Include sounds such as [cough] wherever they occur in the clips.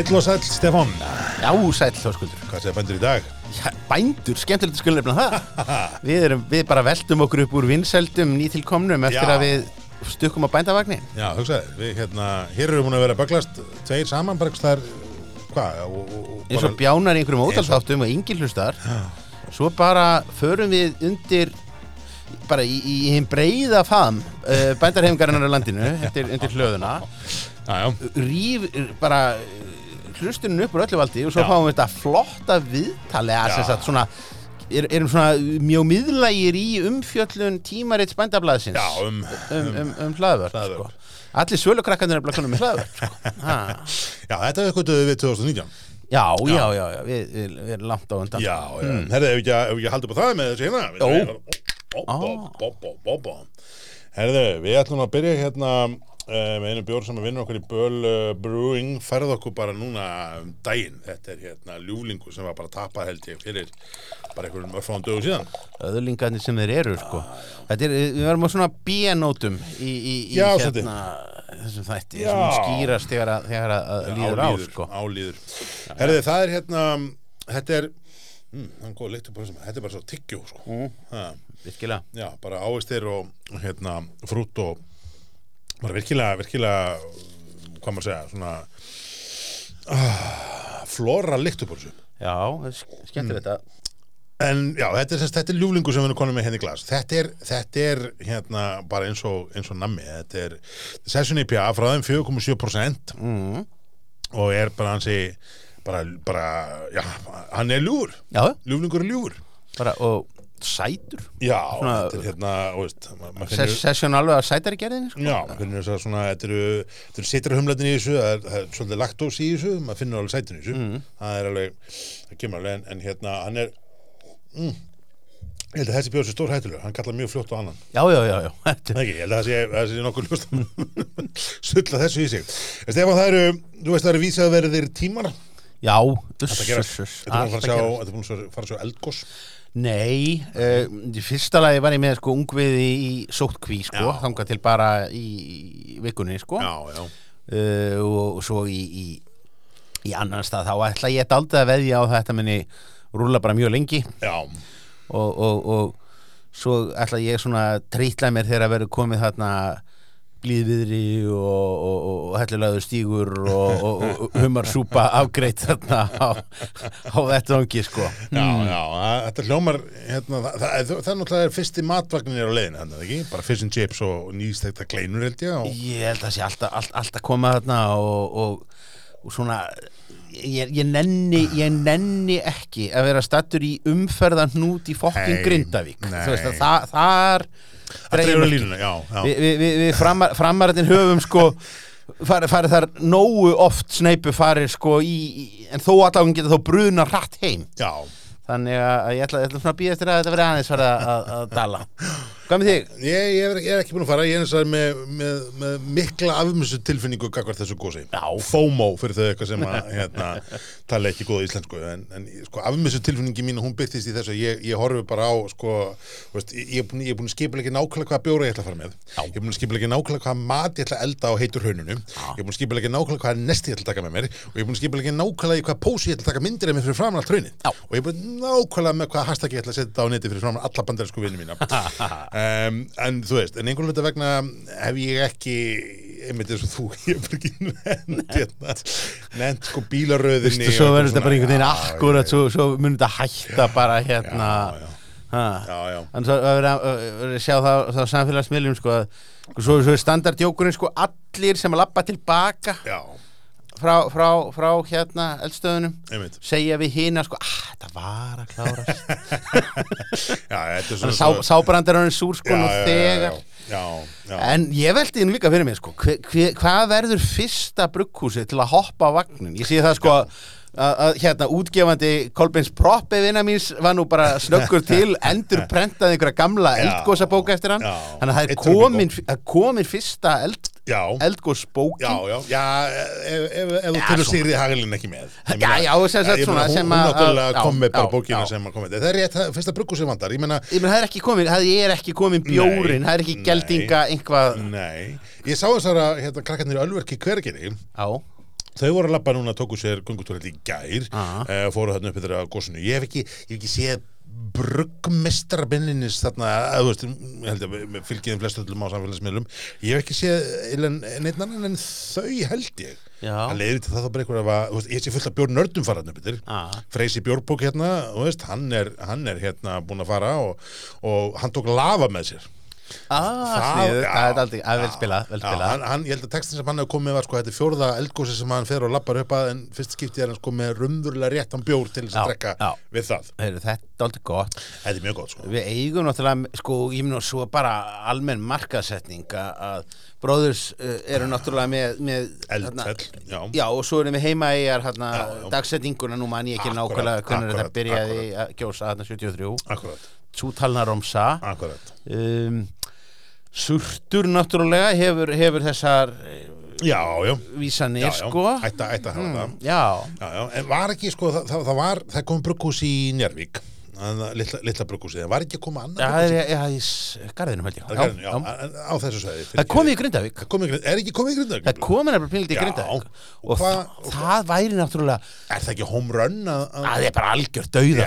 Heill og sæll, Stefán. Já, sæll þóskuldur Hvað segir bændur í dag? Já, bændur, skemmtilegt að skulum nefna það. [laughs] Við, erum, við bara veltum okkur upp úr vinseldum nýtilkomnum eftir Já. að við stukkum á bændavagni. Já, hugsaði, við hérna Hér erum búin að vera að baklast Tveir saman, bara ekki þar Hvað? eins og bjánar í einhverjum Eins og- engin hlustar. Svo bara förum við undir bara í, í hinn breiða faðm uh, bændarhefingarinnar á landinu undir, undir hlöðuna. Já, já, rýf bara hlustunum upp úr öllu valdi og svo Já. fáum við þetta flotta Já. sem sagt svona er, erum svona mjög miðlægir í umfjöllun tímarits bændablaðsins já, um um, um, um hlaðvörp Hlaðvörp. sko. allir svölukrakkarnir er blakunum með hlaðvörp sko. [laughs] Ha. Já, þetta er eitthvað við 2019 já, já, já, já, við, við, við erum langt á undan Já, já, mm. herðu, ef ekki, ef ekki haldið upp á það með þessi hérna Jó. Jó Herðu, við ætlum að byrja hérna með einu bjór sem að vinna okkur í Böl uh, Brewing ferð okkur bara núna um daginn þetta er hérna ljúlingu sem var bara tapað held ég fyrir bara einhverjum örfáðum dögum síðan öðlingarnir sem þeir eru sko. Þetta er, við verðum á svona B-nótum í, í, í Já, hérna þessum þætti Já. sem skýrast þegar að, þegar að líður á sko. álíður Herðu, það er hérna þetta er mm, þetta er bara svo tyggjó sko. Mm. Virkilega já, bara ávistir og hérna frút og bara virkilega, virkilega hvað maður segja, svona ah, flora lykt upp á þessu. Já, það er sk- skemmtilegt að en já, þetta er, þetta er ljúflingu sem við erum konum með henni í glas. Þetta er, þetta er hérna bara eins og, eins og nammi. Þetta er Session IPA frá þeim 4,7% mm, og er bara hansi bara, bara, já, hann er ljúfur. Ljúflingur er ljúfur. Bara, og sætur já, Svona- þetta er hérna, veist finnur Session alveg að sætari gerðinni sko. Já, maður finnur þess að svona, þetta eru, eru sitrahumlatin í þessu, það er, það er svolítið laktós í þessu, maður finnur alveg sætin í þessu, Mm. það er alveg, það kemur alveg, en, en hérna, hann er, mm, ég held að þessi bjóð sér stór hættulega, hann kallar mjög fljótt á annan, Já, já, já, já. [laughs] Er- ekki, ég held að það sé, nokkuð ljóst, [laughs] sulla þessu í sig. Stefán, það eru, þú veist, það eru vísaverðir tímar, Já, þetta er sjá, gerast. þetta er búin að fara að sjá eldgós, Nei, uh, í fyrsta lagi var ég með sko ungviði í sóttkví sko, þangað til bara í, vikunni sko. Já, já, uh, og svo í, í, í annan stað þá ætla ég daldið að veðja á þetta minni rúla bara mjög lengi. Og, og, og svo ætla ég svona að trýtla mér þegar að verður komið þarna blíðviðri og, og, og, hellulegaður stígur og, og, humarsúpa afgreitt þarna á, á vettvangi sko. Já, já, að- þetta hljómar, hérna, það, það, það, það er náttúrulega fyrsti matvagnir á leiðinu, hann, ekki, bara fish and chips og nýstekta kleinur, held ég, og Ég held að sé alltaf, all, alltaf koma þarna og, og, og svona ég, ég, nenni, ég nenni ekki að vera stattur í umferðan hnút í fokkin Grindavík. Veist það, þar Við vi, vi, vi framar, framarðin höfum sko farið fari þar nógu oft sneipu farið sko í, í en þó allavega geta þó bruna hratt heim. Já, þannig að ég ætla, ég ætla svona að býja eftir að þetta verði aðeins farið að dala Hvað með þig? ég, ég, er, ég er ekki búin að fara, ég er eins og með, með, með mikla afmjössu tilfinningu gagvart þessu gósi. Já. FOMO fyrir þau eitthvað sem að, hérna, tala ekki góða íslensku, en, en sko, afmjössu tilfinningi mín, hún byrtist í þessu, ég, ég horfi bara á, sko, veist, ég, er búin, að skipa ekki nákvæmlega hvaða bjóra ég ætla að fara með. Já. Ég er búin að skipa ekki nákvæmlega hvaða mat ég ætla að elda á heitur haununum. Ég er búin að skipa ekki nákvæmlega hvaða nesti ég ætla að taka með mér og ég er búin að skipa ekki nákvæmlega í hvaða pósi ég ætla að taka myndir af mér fyrir framan allt hraunið. Já. Og ég er búin nákvæmlega með hvaða hashtag ég ætla að setja á neti fyrir framan alla bandarísku vinnu mína. [laughs] um, en þú veist, en einhvern veit vegna hef ég ekki einmitt eins og þú, [laughs] ég hef ekki nefnt hérna, nefnt sko bílaröðinni Vistu, svo verður þetta bara einhvern veginn akkurat, svo, svo mun þetta hætta bara hérna. Já, já, já, já. Að verður að verður að sjá það, það á samfélagsmiðlum sko að svo, svo er standardjókurinn sko allir sem að lappa tilbaka já, frá, frá, frá hérna eldstöðunum segja við hina sko að þetta var að [laughs] er sá, sábrandar hann súr sko nú þegar. já, já, En ég veldi nú líka fyrir mig sko, hver, hver, hvað verður fyrsta brugghúsi til að hoppa á vagnin? Ég sé það sko að, að hérna útgefandi Kolbins Proppi vinna míns var nú bara snöggur til [laughs] endur prentaði einhverja gamla eldgósabóka eftir hann. Já. þannig að það er komin, það komin fyrsta eld, já, eldgósbóki já, já, já ef, ef, ef þú telur. Sigriði Hagelin ekki með. Ég Já, já, sem sagt svona meina, hún, náttúrulega kom með bara bókina sem að kom með. Það er rétt, það- fyrsta bruggu sem vandar ég meina, það er ekki komin, það er ekki komin bjórin, það er ekki geldinga einhvað nei. Ég sá þessara hérna, krakkarnir Ölverki hverginni Já, Þau voru að labba núna, tóku sér gungutúrið í gær, uh, fóru þarna upp yfir að gósinu. Ég hef ekki, ég hef ekki séð bruggmestarabinninis þarna, að, veist, ég held að við fylgjiðum flest öllum á samfélagsmiðlum. Ég hef ekki séð neitt annan en þau held ég. Já. Það leiðir til það þá bara einhver að, ég sé fullt af bjórn nördum. Ah. Freysi Bjórbók hérna, veist, hann er, hann er hérna búinn að fara og, og hann tók lava með sér. Ah, Það- sniðu, já, það er aldrei, vel hann, ég held að textin sem hann hefur komið var sko, þetta er fjórða eldgósi sem hann fer og lappar upp að en fyrst skiptið er hann sko með rumðurlega réttan bjór til þess að drekka við það. Heyrðu, Þetta er aldrei gott. Þetta er mjög gott sko. Við eigum náttúrulega, sko, ég minn og svo bara almenn markaðsetning að bróðurs uh, eru náttúrulega með, með Eldfell, já. Já, og svo erum við heima í dagsetninguna, nú man ég ekki nákvæmlega hvernig þetta byrjaði að gjósa hérna 73 Akkurat, Sútalnaromsa akkurat. um, Surtur náttúrulega hefur, hefur þessar eh, Já, já. vísanir, Já, sko. Ætti að hafa það. En var ekki sko, það, það, var, það kom brugghús í Njárvík, litla, litla brugghúsið, en var ekki að koma annað það er já, í garðinum held ég. Það er garðinn, já, en á þessu sveiði. Það komið í Grindavík. Það komið í Grindavík, er ekki komið í Grindavík? Það er komið nefnilega pínlítið í Já, Grindavík. og og hvað- það, það væri náttúrulega Er það ekki home run að... að Það er bara algjör Já.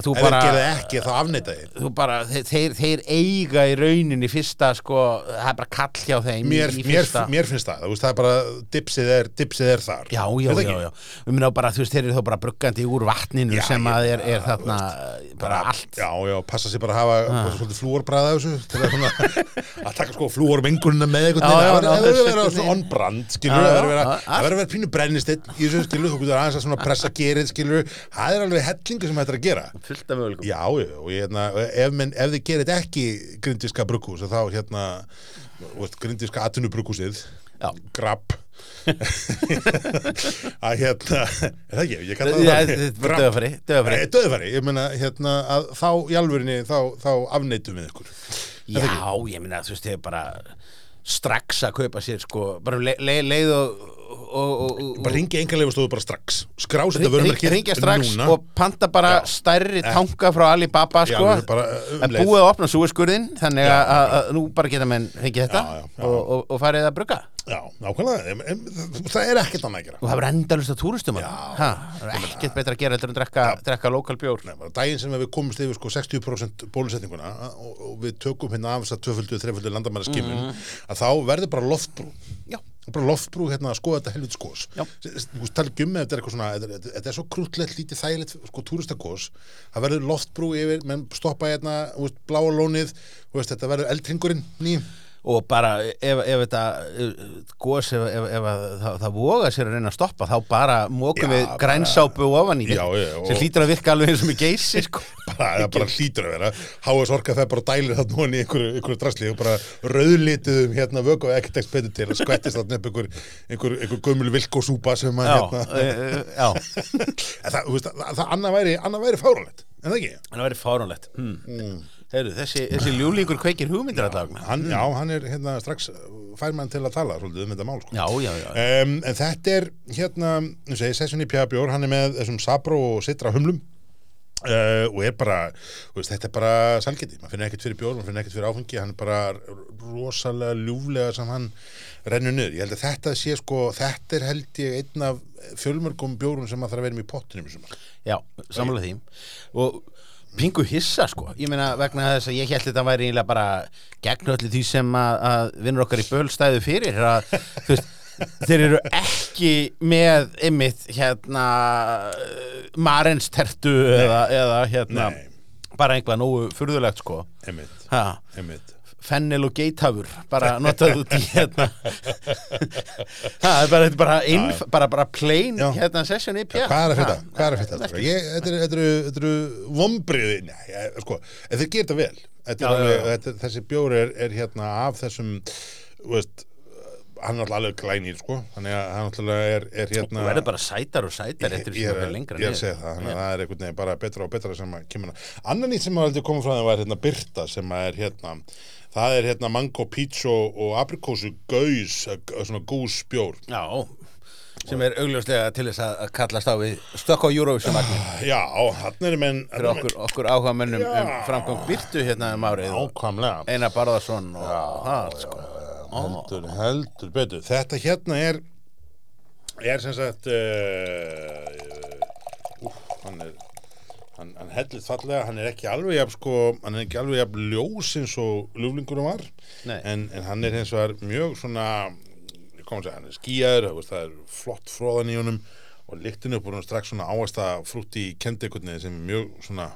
Að þú Ef bara- þeir gerði ekki, þá. Þú bara, þeir, þeir, eiga í rauninni fyrsta sko, það er bara kall hjá þeim mér, mér, mér finnst það, það er bara dipsið er, dipsið er þar. Já, já, það já, já. Við minna bara, þú veist, þeir eru þá bara bruggandi úr vatninu Já, sem að er, er já, þarna bara allt. já, já, passa sér bara að hafa ah. svolítið flúorbræða þessu til að, svona, [laughs] að taka sko flúormengunina með ná það verður að þessu vera on-brand það verður að verður að vera pínu brennistill í þessu skilur, þú getur aðeins að svona pressa gerið skilur, það er alveg hellingu sem þetta er að gera. Fullt af möguleikum. Já, og hérna, ef, menn, ef þið gerir ekki grindiska brugghús þá hérna, þú veist, grindiska atvinnubrughúsið Já. grapp að hérna er það ekki, ég kalla Já, það er döðafæri Nei, döðfæri, ég meina hérna að þá í alvörinni þá, þá afneitum við ykkur. Já, ég minna, þú veist, þeir bara strax að kaupa sér, sko bara le, le, leið og, og, og, og bara ringi engarlega stóðu bara strax. Skrás þetta vörumerkið ringja strax núna. og panta bara Já. stærri tanka frá Alibaba Já, sko. alveg bara, um en búið að opna súeskurðin þannig Já, að, að, að nú bara geta menn fengið þetta Já, já, já. Og, og, og farið að brugga Já, nákvæmlega, en, en, það er ekkert annað að gera. Og það verður endalust að túristum ha, það er ekkert betra að gera heldur en drekka, drekka lokal bjór Nei, bara daginn sem við komumst yfir sko 60% bólusetninguna og, og við tökum hérna af þess að tvöföldu, þreföldu landamæra skimun að þá verður bara loftbrú. Já, bara loftbrú hérna að skoða þetta helvit skos þú veist, tala um með þetta er eitthvað svona þetta er- er svo krútlegt, lítið þægilegt sko túristakos, það verður loftbrú yfir menn stoppa hérna, þú veist, bláa lónið þú veist, þetta verður eldringurinn ný og bara ef, ef þetta uh, gos, ef, ef, ef að, það, það voga sér að reyna að stoppa þá bara mókum Já, við bara- grænsápu ofan í Já, já, og- sem hlýtur að virka alveg eins og með geysi [laughs] sko. bara, það bara hlýtur að vera HS Orka það bara dælir það núna í einhverju, einhverju drasli og bara rauðlituðum hérna vöku og ekkert ekki betur til að skvettist þarna upp einhver, einhver, einhver gömul vilkosúpa sem að já, hérna uh, já [laughs] En það, það, það annað væri, annað væri fáránlegt, en það ekki? Það væri fáránlegt hmm. Heyrðu, þessi, þessi ljúlingur kveikir hugmyndir allavega. Hann, Já, hann er hérna strax fær mann til að tala svolítið um þetta mál sko. Já, já, já. Um, En þetta er hérna, þú segir, Sessunni Pjabjór hann er með þessum Sabro og Sitra humlum. Uh, og er bara, veist, þetta er bara salgeti, maður finnir ekkert fyrir bjór, maður finnir ekkert fyrir áfengi hann er bara rosalega ljúflega sem hann rennur niður. Ég held að þetta sé sko, þetta er held ég einn af fjölmörgum bjórum sem maður þarf að vera með í pottinum. Já, sammála því. Og pingu hissa sko. Ég meina vegna þess að ég held þetta væri eiginlega bara gegn öllu því sem að, að vinnur okkar í bölstæðu fyrir að, veist, þeir eru ekki með einmitt hérna marenstertu eða, eða hérna Nei. bara einhvað nógu furðulegt sko. Einmitt, ha, einmitt fennel og geithafur bara notað út í hérna. [laughs] Það er bara, þetta er bara, einf, bara, bara plain Já. hérna session í pjá Hvað er að fyrta? Hvað er að þetta þetta eru- þetta vombriði, sko, en þeir gera þetta vel. Þetta er Já, alveg, já, já. Þetta, þessi bjór er, er hérna af þessum, veist, hann er alltaf alveg glænýr, sko, þannig að hann alltaf er, er hérna... Þú verður bara sætar og sætar eftir því er, sem það að- er lengra ég er að segja það, þannig að það er einhvern veginn bara betra og betra sem að kemur að annan nýtt sem að heldur koma frá þeim var hérna Byrta sem að er hérna það er hérna mango, peach og, aprikósu gaus, eh, svona gús bjór. Já, sem er augljóslega til þess að kallast á við stökk á Eurovision vagnin já, hann er menn fyrir okkur, okkur áhuga mönnum um framgang Byrtu hérna um árið og ákvæmlega Einar Barðarsson og það sko. heldur, heldur betur. Þetta hérna er er sem sagt uh, uh, hann er hann, hann hellir fallega, hann er ekki alveg jafn sko, hann er ekki alveg jafn ljós eins og ljúflingurum var. En, en hann er hins vegar mjög svona ég kom að segja, hann er skýjaður það er flott fróðan í honum og lyktinu er búin strax svona áasta frútt í kendekotni sem er mjög svona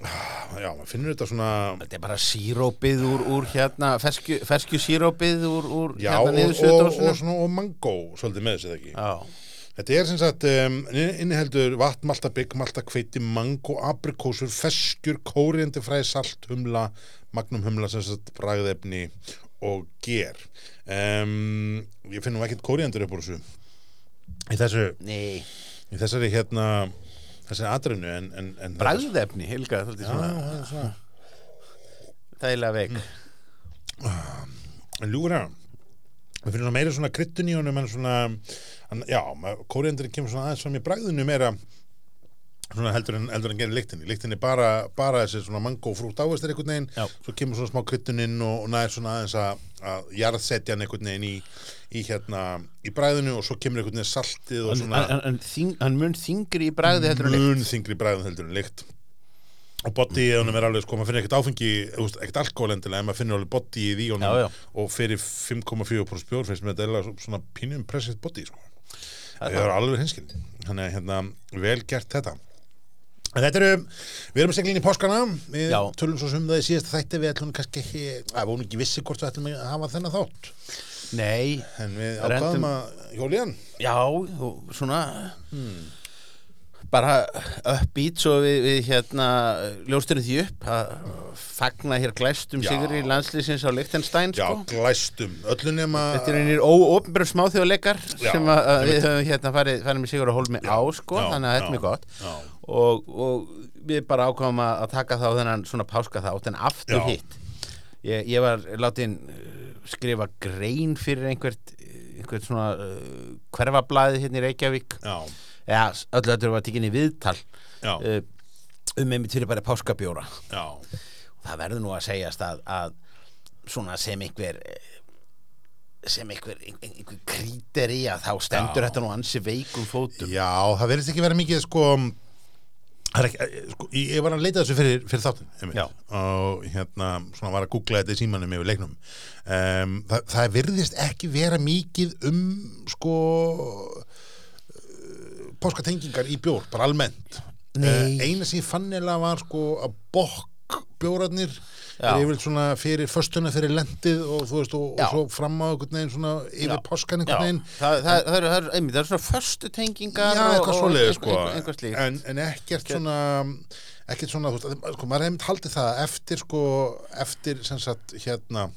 ah, já, maður finnur þetta svona Þetta er bara sírópið úr, úr hérna, fersku, fersku sírópið úr, úr já, hérna og, og, og, og mango svolítið með þessi ekki? Já, Þetta er sem sagt um, inniheldur vatn, malta, bygg, malta, hveiti, mango, aprikósur, feskjur, kóriandi fræði, salt, humla, magnum humla, sem sagt bragðefni og ger. Um, ég finn nú ekkert kóriandur upp úr þessu. Í, þessu, nei, í þessari hérna, þessari atrinu en... en, en bragðefni, Helga, Já, þátti svona það er svona. þægilega veik. En ljúra, við finnum meira svona honum en svona, hann, já, kóriandurinn kemur svona aðeins fram í bragðinu meira svona heldur en, en gerir lyktinni. Lyktinni bara, bara þessi svona mango frútt áveistir einhvern veginn, Já. svo kemur svona smá krydduninn og, og næður svona aðeins að, að jarðsetja hann einhvern veginn í, í hérna, í bragðinu og svo kemur einhvern veginn saltið og En, svona en, en hann mun þingri í bragði heldur en lykt. mun þingri bragðin heldur en lykt og body í honum er alveg sko, maður finnir ekkert áfengi ekkert alkohol endilega, en maður finnir alveg body í honum Já, já. og fyrir 5,4% bjór finnst mér þetta eða svona pínu impressive body sko. Það er alveg hinskil þannig að hérna, vel gert þetta. En þetta eru, við erum að segla inn í páskana. Við Já. tölum svo sem það í síðasta þætti. Við ætlum kannski ekki, að hún ekki vissi hvort við ætlum að hafa þennan þátt. Nei, en við ákvaðum að hjóli hann já, og svona bara uppbít svo við, við hérna ljósturinn því upp að fagna hér glæstum Já. sigri landslýsins á Lichtenstein já, sko. glæstum, öllu nema Þetta er einir óopnbjörn smáþjóðleikar sem að, að við höfum hérna farið, farið með sigur að hólmi á sko, já, þannig að þetta er mjög gott. og, og við bara ákváðum að að taka þá þennan svona páska þátt en aftur Já. hitt. Ég, ég var látin uh, skrifa grein fyrir einhvert einhvert svona uh, hverfablaði hérna í Reykjavík. Já, eða öllu þetta var tekinni viðtal uh, um einmitt fyrir bara páskabjóra. Já. Það verður nú að segjast að, að svona sem einhver sem einhver, einhver, einhver kríteri að þá stendur Já. þetta nú ansi veikum fótum. Já, það verðist ekki vera mikið sko, ekki, eh, sko ég var að leita þessu fyrir, fyrir þáttin og hérna svona var að googla þetta í símanum yfir leiknum. Um, það, það verðist ekki vera mikið um sko páskatengingar í bjór, bara almennt. Nei. Eh, eina sem ég fann eða var sko að bokk bjórarnir er yfirleitt svona fyrir föstuna fyrir lendið og þú veist og, og svo fram á einhvern veginn svona yfir páskan einhvern veginn. Það, það, það, eru- eru- einmitt, það er svona förstu tengingar Já, og- eitthvað einhver- sko einhver, einhver en, en ekkert svona ekkert svona, þú veist, sko, maður hefði haldið það eftir sko, eftir sem sagt, hérna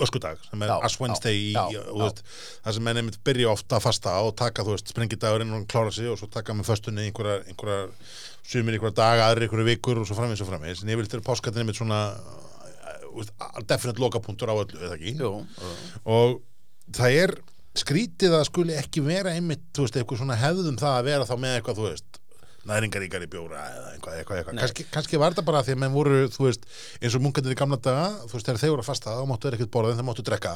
öskudag, sem er Ash Wednesday í, veist, það sem menn einmitt byrja ofta að fasta og taka, þú veist, sprengidagurinn og klára sig og svo taka með föstunni einhverjar, einhverjar sumir einhverjar daga, aðri einhverjar vikur og svo framvegis og framvegis, en ég vil til páskatin einmitt svona uh, þú veist, definite lokapunktur á öllu, eða ekki? Jú, og það er skrítið að skuli ekki vera einmitt, þú veist, eitthvað svona hefðum það að vera þá með eitthvað, þú veist næringaríkari bjóra eða eitthvað, eitthvað, eitthvað. Kannski, kannski var þetta bara því að menn voru, þú veist, eins og munkandir í gamla daga, þú veist, þegar þeir voru að fasta þá máttu þeir ekkert borða en þeir máttu drekka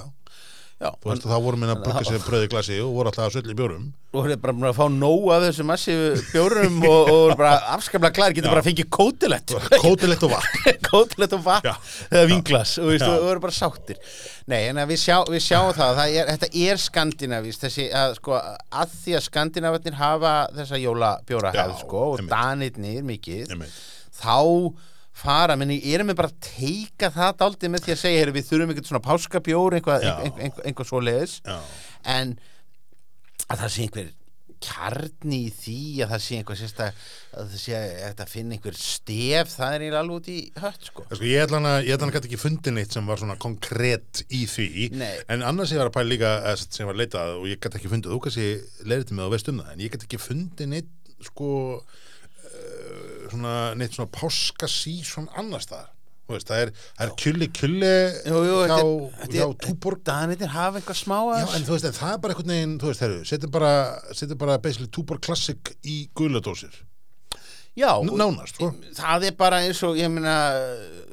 já, þú veist, þá voru menn að brugga sér bröði glasi og voru alltaf að söllu í bjórum. Og það er bara að fá nóg af þessu massífu bjórum og, og bara afskaplega klær, getur Já. bara að fengið kótilett kótilegt og vatn. [laughs] Kótilett og vatn eða vinglas og, veist, og eru bara sáttir. Nei, en að við, sjá, við sjáum það, það er, þetta er skandinavist þessi að sko að því að skandinavarnir hafa þessa jólabjóra Já, hefð sko og danirnir mikið Einmitt. þá fara, menni, erum við bara að teika það daldið með því að segja, heyri, við þurfum eitthvað svona páskabjór, eitthvað, Já. einhver, einhver, einhver svoleiðis Já. en að það sé einhver kjarni í því að það sé einhver sérsta að það sé að það finna einhver stef það er alveg út í hött sko Sko, ég ætla ég hana gæti ekki fundið neitt sem var svona konkrétt í því Nei. en annars ég var að pæla líka eða sem ég var að leitað og ég gæti ekki fundið þú kannski leirið til mig og veist um það en ég gæti ekki fundið neitt sko svona neitt svona páskasísson annars Þú veist, það er, það er kjulli kjulli hjá, er- hjá túborg. Danirnir hafa einhver smá Já, að en þú veist, en það er bara einhvern veginn, veist, herru, setjum bara, setjum bara basically túborg klassik í guladósir. Já, nánast, sko. það er bara eins og meina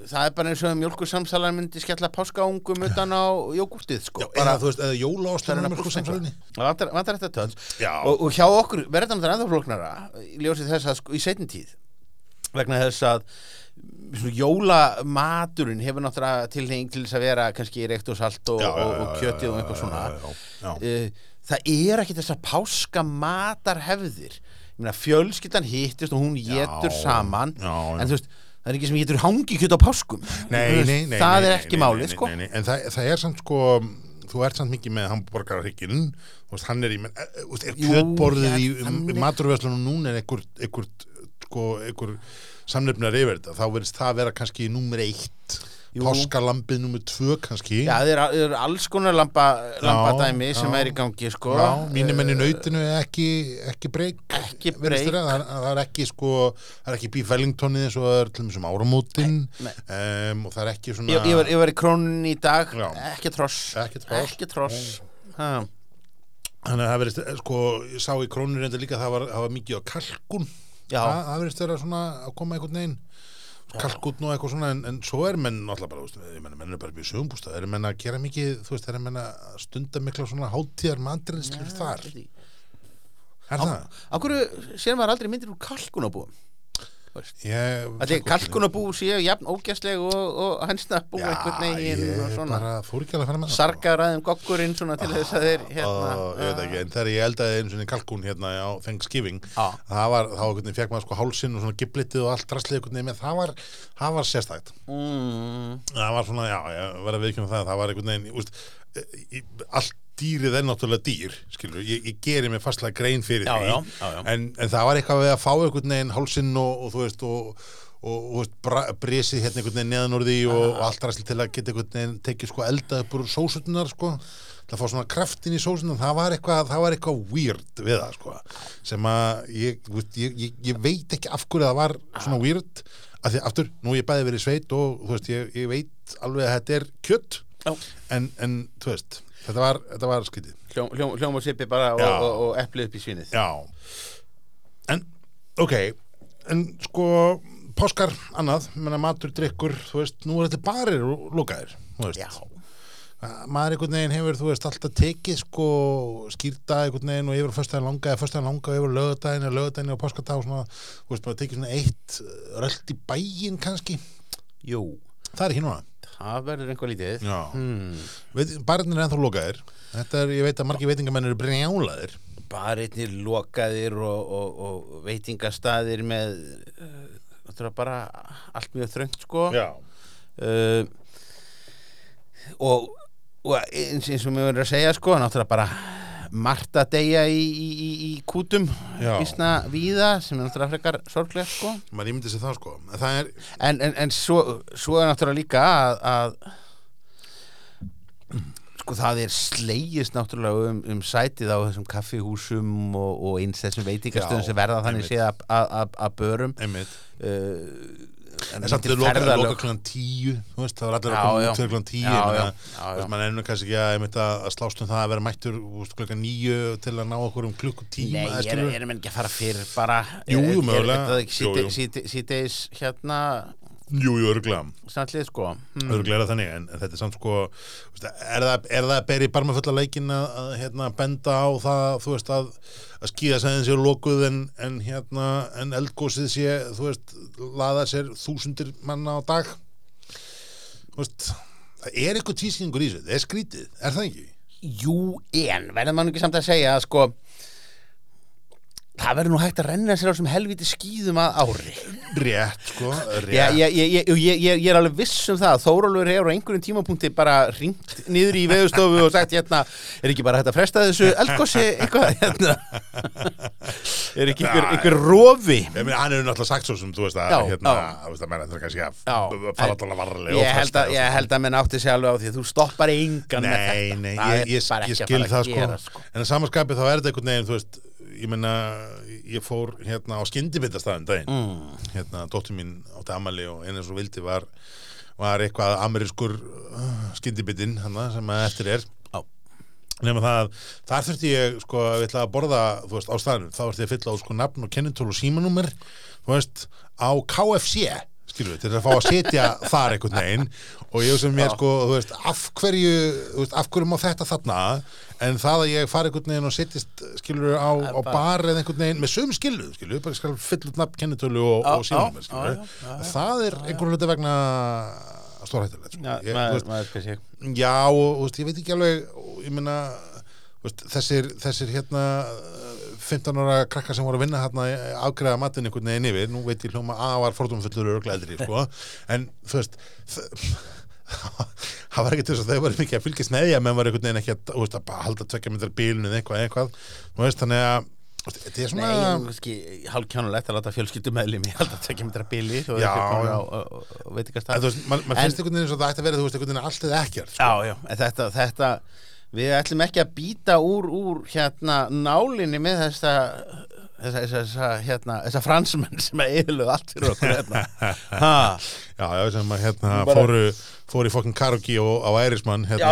það er bara eins og mjölkursamsalar myndi skella páskaungum utan á jógúrtið sko. Já, eða eða Það er samsælinni það vantar, þetta töls Já. og, og hjá okkur verður þetta ennþá flóknara í ljósið þess að sko, í seinni tíð vegna þess að jólamaturinn hefur náttúrulega tilheng til þess að vera kannski reykt og salt og, og, og kjötið og eitthvað svona. já, já, já. uh, það er ekki þessar páskamatarhefðir. Ég meina fjölskyldan hittist og hún getur saman en þú veist það er ekki sem getur hangi kjöt á páskum. Nei, nei, nei það er ekki málið sko. En það, það er samt sko Þú ert samt mikið með veist, hann er í menn, e, e, þú veist, Er kjötborðið í um, maturverslunum núna er einhver, einhver sko, einhver samnefnar yfir þetta þá verðist það vera kannski númer eitt Jú. Páskalambið númer tvö kannski Já, það eru er alls konar lampa, lampadæmi já. sem er í gangi sko Já, mínum menn í Eh, nautinu er ekki, ekki breyk það, það er ekki sko það er ekki beef wellingtonið eins og það er til þessum áramótin Nei, nei. um, og það er ekki svona Ég, ég, var, ég var í krónin í dag Já. Ekki tross Ekki tross. Ekki tross. Þannig að það verðist, eh, sko, ég sá í krónur reynda líka að það var, það var mikið á kalkun Já. Það, það verðist vera svona að koma einhvern veginn kalkun og eitthvað svona en, en svo er menn náttúrulega bara, veist, ég menna, menn er bara býð sögumbústa, er menn að gera mikið, þú veist, er menn að stunda mikla svona hátíðar mandrinslur þar, er það? Hverju sér maður aldrei myndir úr kalkunabúum Ætli kalkunabú séu jafn ógæsleg og, og hansnabú Já, einhvern veginn ég og svona. bara fór ekki alveg að fara með það. sargaræðum goggurinn svona til þess að þeir hérna, ekki, en þegar ég eldaði einu svona kalkun hérna á Thanksgiving Já. það var, þá veginn fekk maður sko hálsinn og svona giblitið og allt drastlið það var, það var sérstækt mm, það var svona, já, ég verði að viðkjöna það það var einhvern veginn, úst, allt dýrið er náttúrulega dýr skilur, ég, ég geri mig fastlega grein fyrir Já, því. já, já. En, en það var eitthvað við að fá einhvern veginn hálsinn og, og þú veist og, og, og brisið hérna einhvern veginn neðan úr því og, allt ræsli til að geta einhvern veginn tekið sko elda upp úr sósutunar sko. Að fá svona kraftin í sósunar það var eitthvað, það var eitthvað weird við það sko. Sem að ég, ég, ég, veit ekki af hverju það var svona weird. Af því aftur, nú ég bæði verið sveit og þú veist, ég, ég veit alveg að þetta er kjött en, en þú veist, þetta var, þetta var skytið hljóm, hljóm, hljóm og sippi bara og, og, og eplið upp í svínið. Já. En, ok En sko, páskar annað, menna matur, drikkur þú veist, nú er þetta barir og veist. Já. maður einhvern veginn hefur, þú veist, alltaf tekið sko, skýrta einhvern veginn og yfir föstudaginn langa, eða föstudaginn langa og yfir á lögadaginn eða lögadaginn og páskadag og svona, þú veist, bara tekið svona eitt uh, rölt í bæinn kannski. Jú, það er ekki núna það verður einhver lítið. Hmm. Barirnir er ennþá lokaðir. Þetta er, ég veit að margir veitingamenn eru brjálaðir. Barirnir lokaðir og, og, og veitingastaðir með uh, bara allt mjög þröngt sko. Uh, og, og eins, eins og mér verður að segja sko náttúrulega bara margt að deyja í, í, í, í kútum vísna víða sem er náttúrulega frekar sorglega sko. Maður ímyndi sér það sko. En það er, en, en, en svo, svo er náttúrulega líka að, að sko það er slegist náttúrulega um, um sætið á þessum kaffihúsum og, og eins þessum veitingastöðum Já, sem verða þannig séð að- börum. Uh, En samt þau loka, loka klukkan tíu, þú veist, það var allir já, þú já. veist, maður ennum kannski ekki að, að að slást um það að vera mættur klukkan níu til að ná okkur um klukkutíma, Nei, eða ég er, erum ekki að fara fyrir bara Jú, er- er- mögulega. Er það síðdeis hérna Jú, jú, örglega, snartlið sko hmm. örglega er það þannig, en, en þetta er samt sko, er það, er það að beri barma fulla leikin að, að hérna, benda á það, þú veist, að, að skýða sæðin sér lokuð en, en hérna, en eldgósið sé, þú veist, laða sér þúsundir manna á dag, þú veist, það er eitthvað tískingur í þessu, það er skrítið, er það ekki? Jú, en verður nú ekki samt að segja sko það verður nú hægt að renna sér á sem helviti skýðum að ári Rétt, sko, rétt. Já, ég, ég, ég, ég, er alveg viss um það að Þórólfur hefur á einhverjum tímapunkti bara ringt niður í veðustofu og sagt hérna, er ekki bara hægt að fresta þessu eldgósi eitthvað hérna er ekki einhver, einhver rofi Ég meina, hann hefur náttúrulega sagt svo sem, þú veist að, Já, hérna, já. þú veist að menna, það er kannski að fara alltaf varlega held, að, ég held að menn átti sig alveg á því að þú stoppar engan með Nei, þetta nei, Það ég, skil það sko. sko. En að samanskapi þá er þetta einhvern veginn, ég meina, ég fór hérna á skyndibitastæðin daginn, mm. hérna, dóttur mín átti amali og einu svo vildi var, var eitthvað amerískur uh, skyndibitinn, hann sem að eftir er. Nema það, þar þurfti ég sko, ég ætla að borða, þú veist, á staðinu þá þurfti ég að fylla á sko nafn og kennitölu og símanúmer þú veist, á KFC skilur við, til að fá að setja [laughs] þar einhvern veginn. Og ég sem mér sko, þú veist, af hverju þú veist, af hverju má þetta þarna en það að ég fari einhvern veginn og setjist skilur á, á bar eða einhvern veginn með sömu skilu, skilur bara skal fylla út nafn, kennitölu og, Já, og símanúmer, já, skilur það er einhvern veginn vegna stórhættilegt, sko. Já, og þú veist, ég veit ekki alveg og ég veist, þessir, þessir hérna uh, 15 ára krakkar sem voru að vinna hérna afgreða matinn einhvern veginn yfir nú veit ég hljóma að var fordómfullur og eldri, sko, [laughs] en þú veist það var til þess að þau voru mikið að fylgjast að menn var einhvern veginn ekki að, veist, að halda tvekja myndar bílun eða eitthvað, eitthvað, veist, þannig að þetta er svona Nei, ég kannski hálfkjánulegt að láta fjölskyldum meðlum í alltaf tekja metra bíli og Já, ekki veitingastað þú veist, man, finnst einhvern veginn eins og það ætti að vera, þú veist, einhvern veginn allt eða ekkert, sko. Já, já, en þetta, þetta við ætlum ekki að býta úr, úr hérna nálinni með þessa þessa, þessa, hérna, þessa fransmenn sem að yfirluð allt fyrir okkur hérna. [laughs] Já, já, sem að hérna fóru, fóru í fokkin karaoke og á Ærismann, hérna,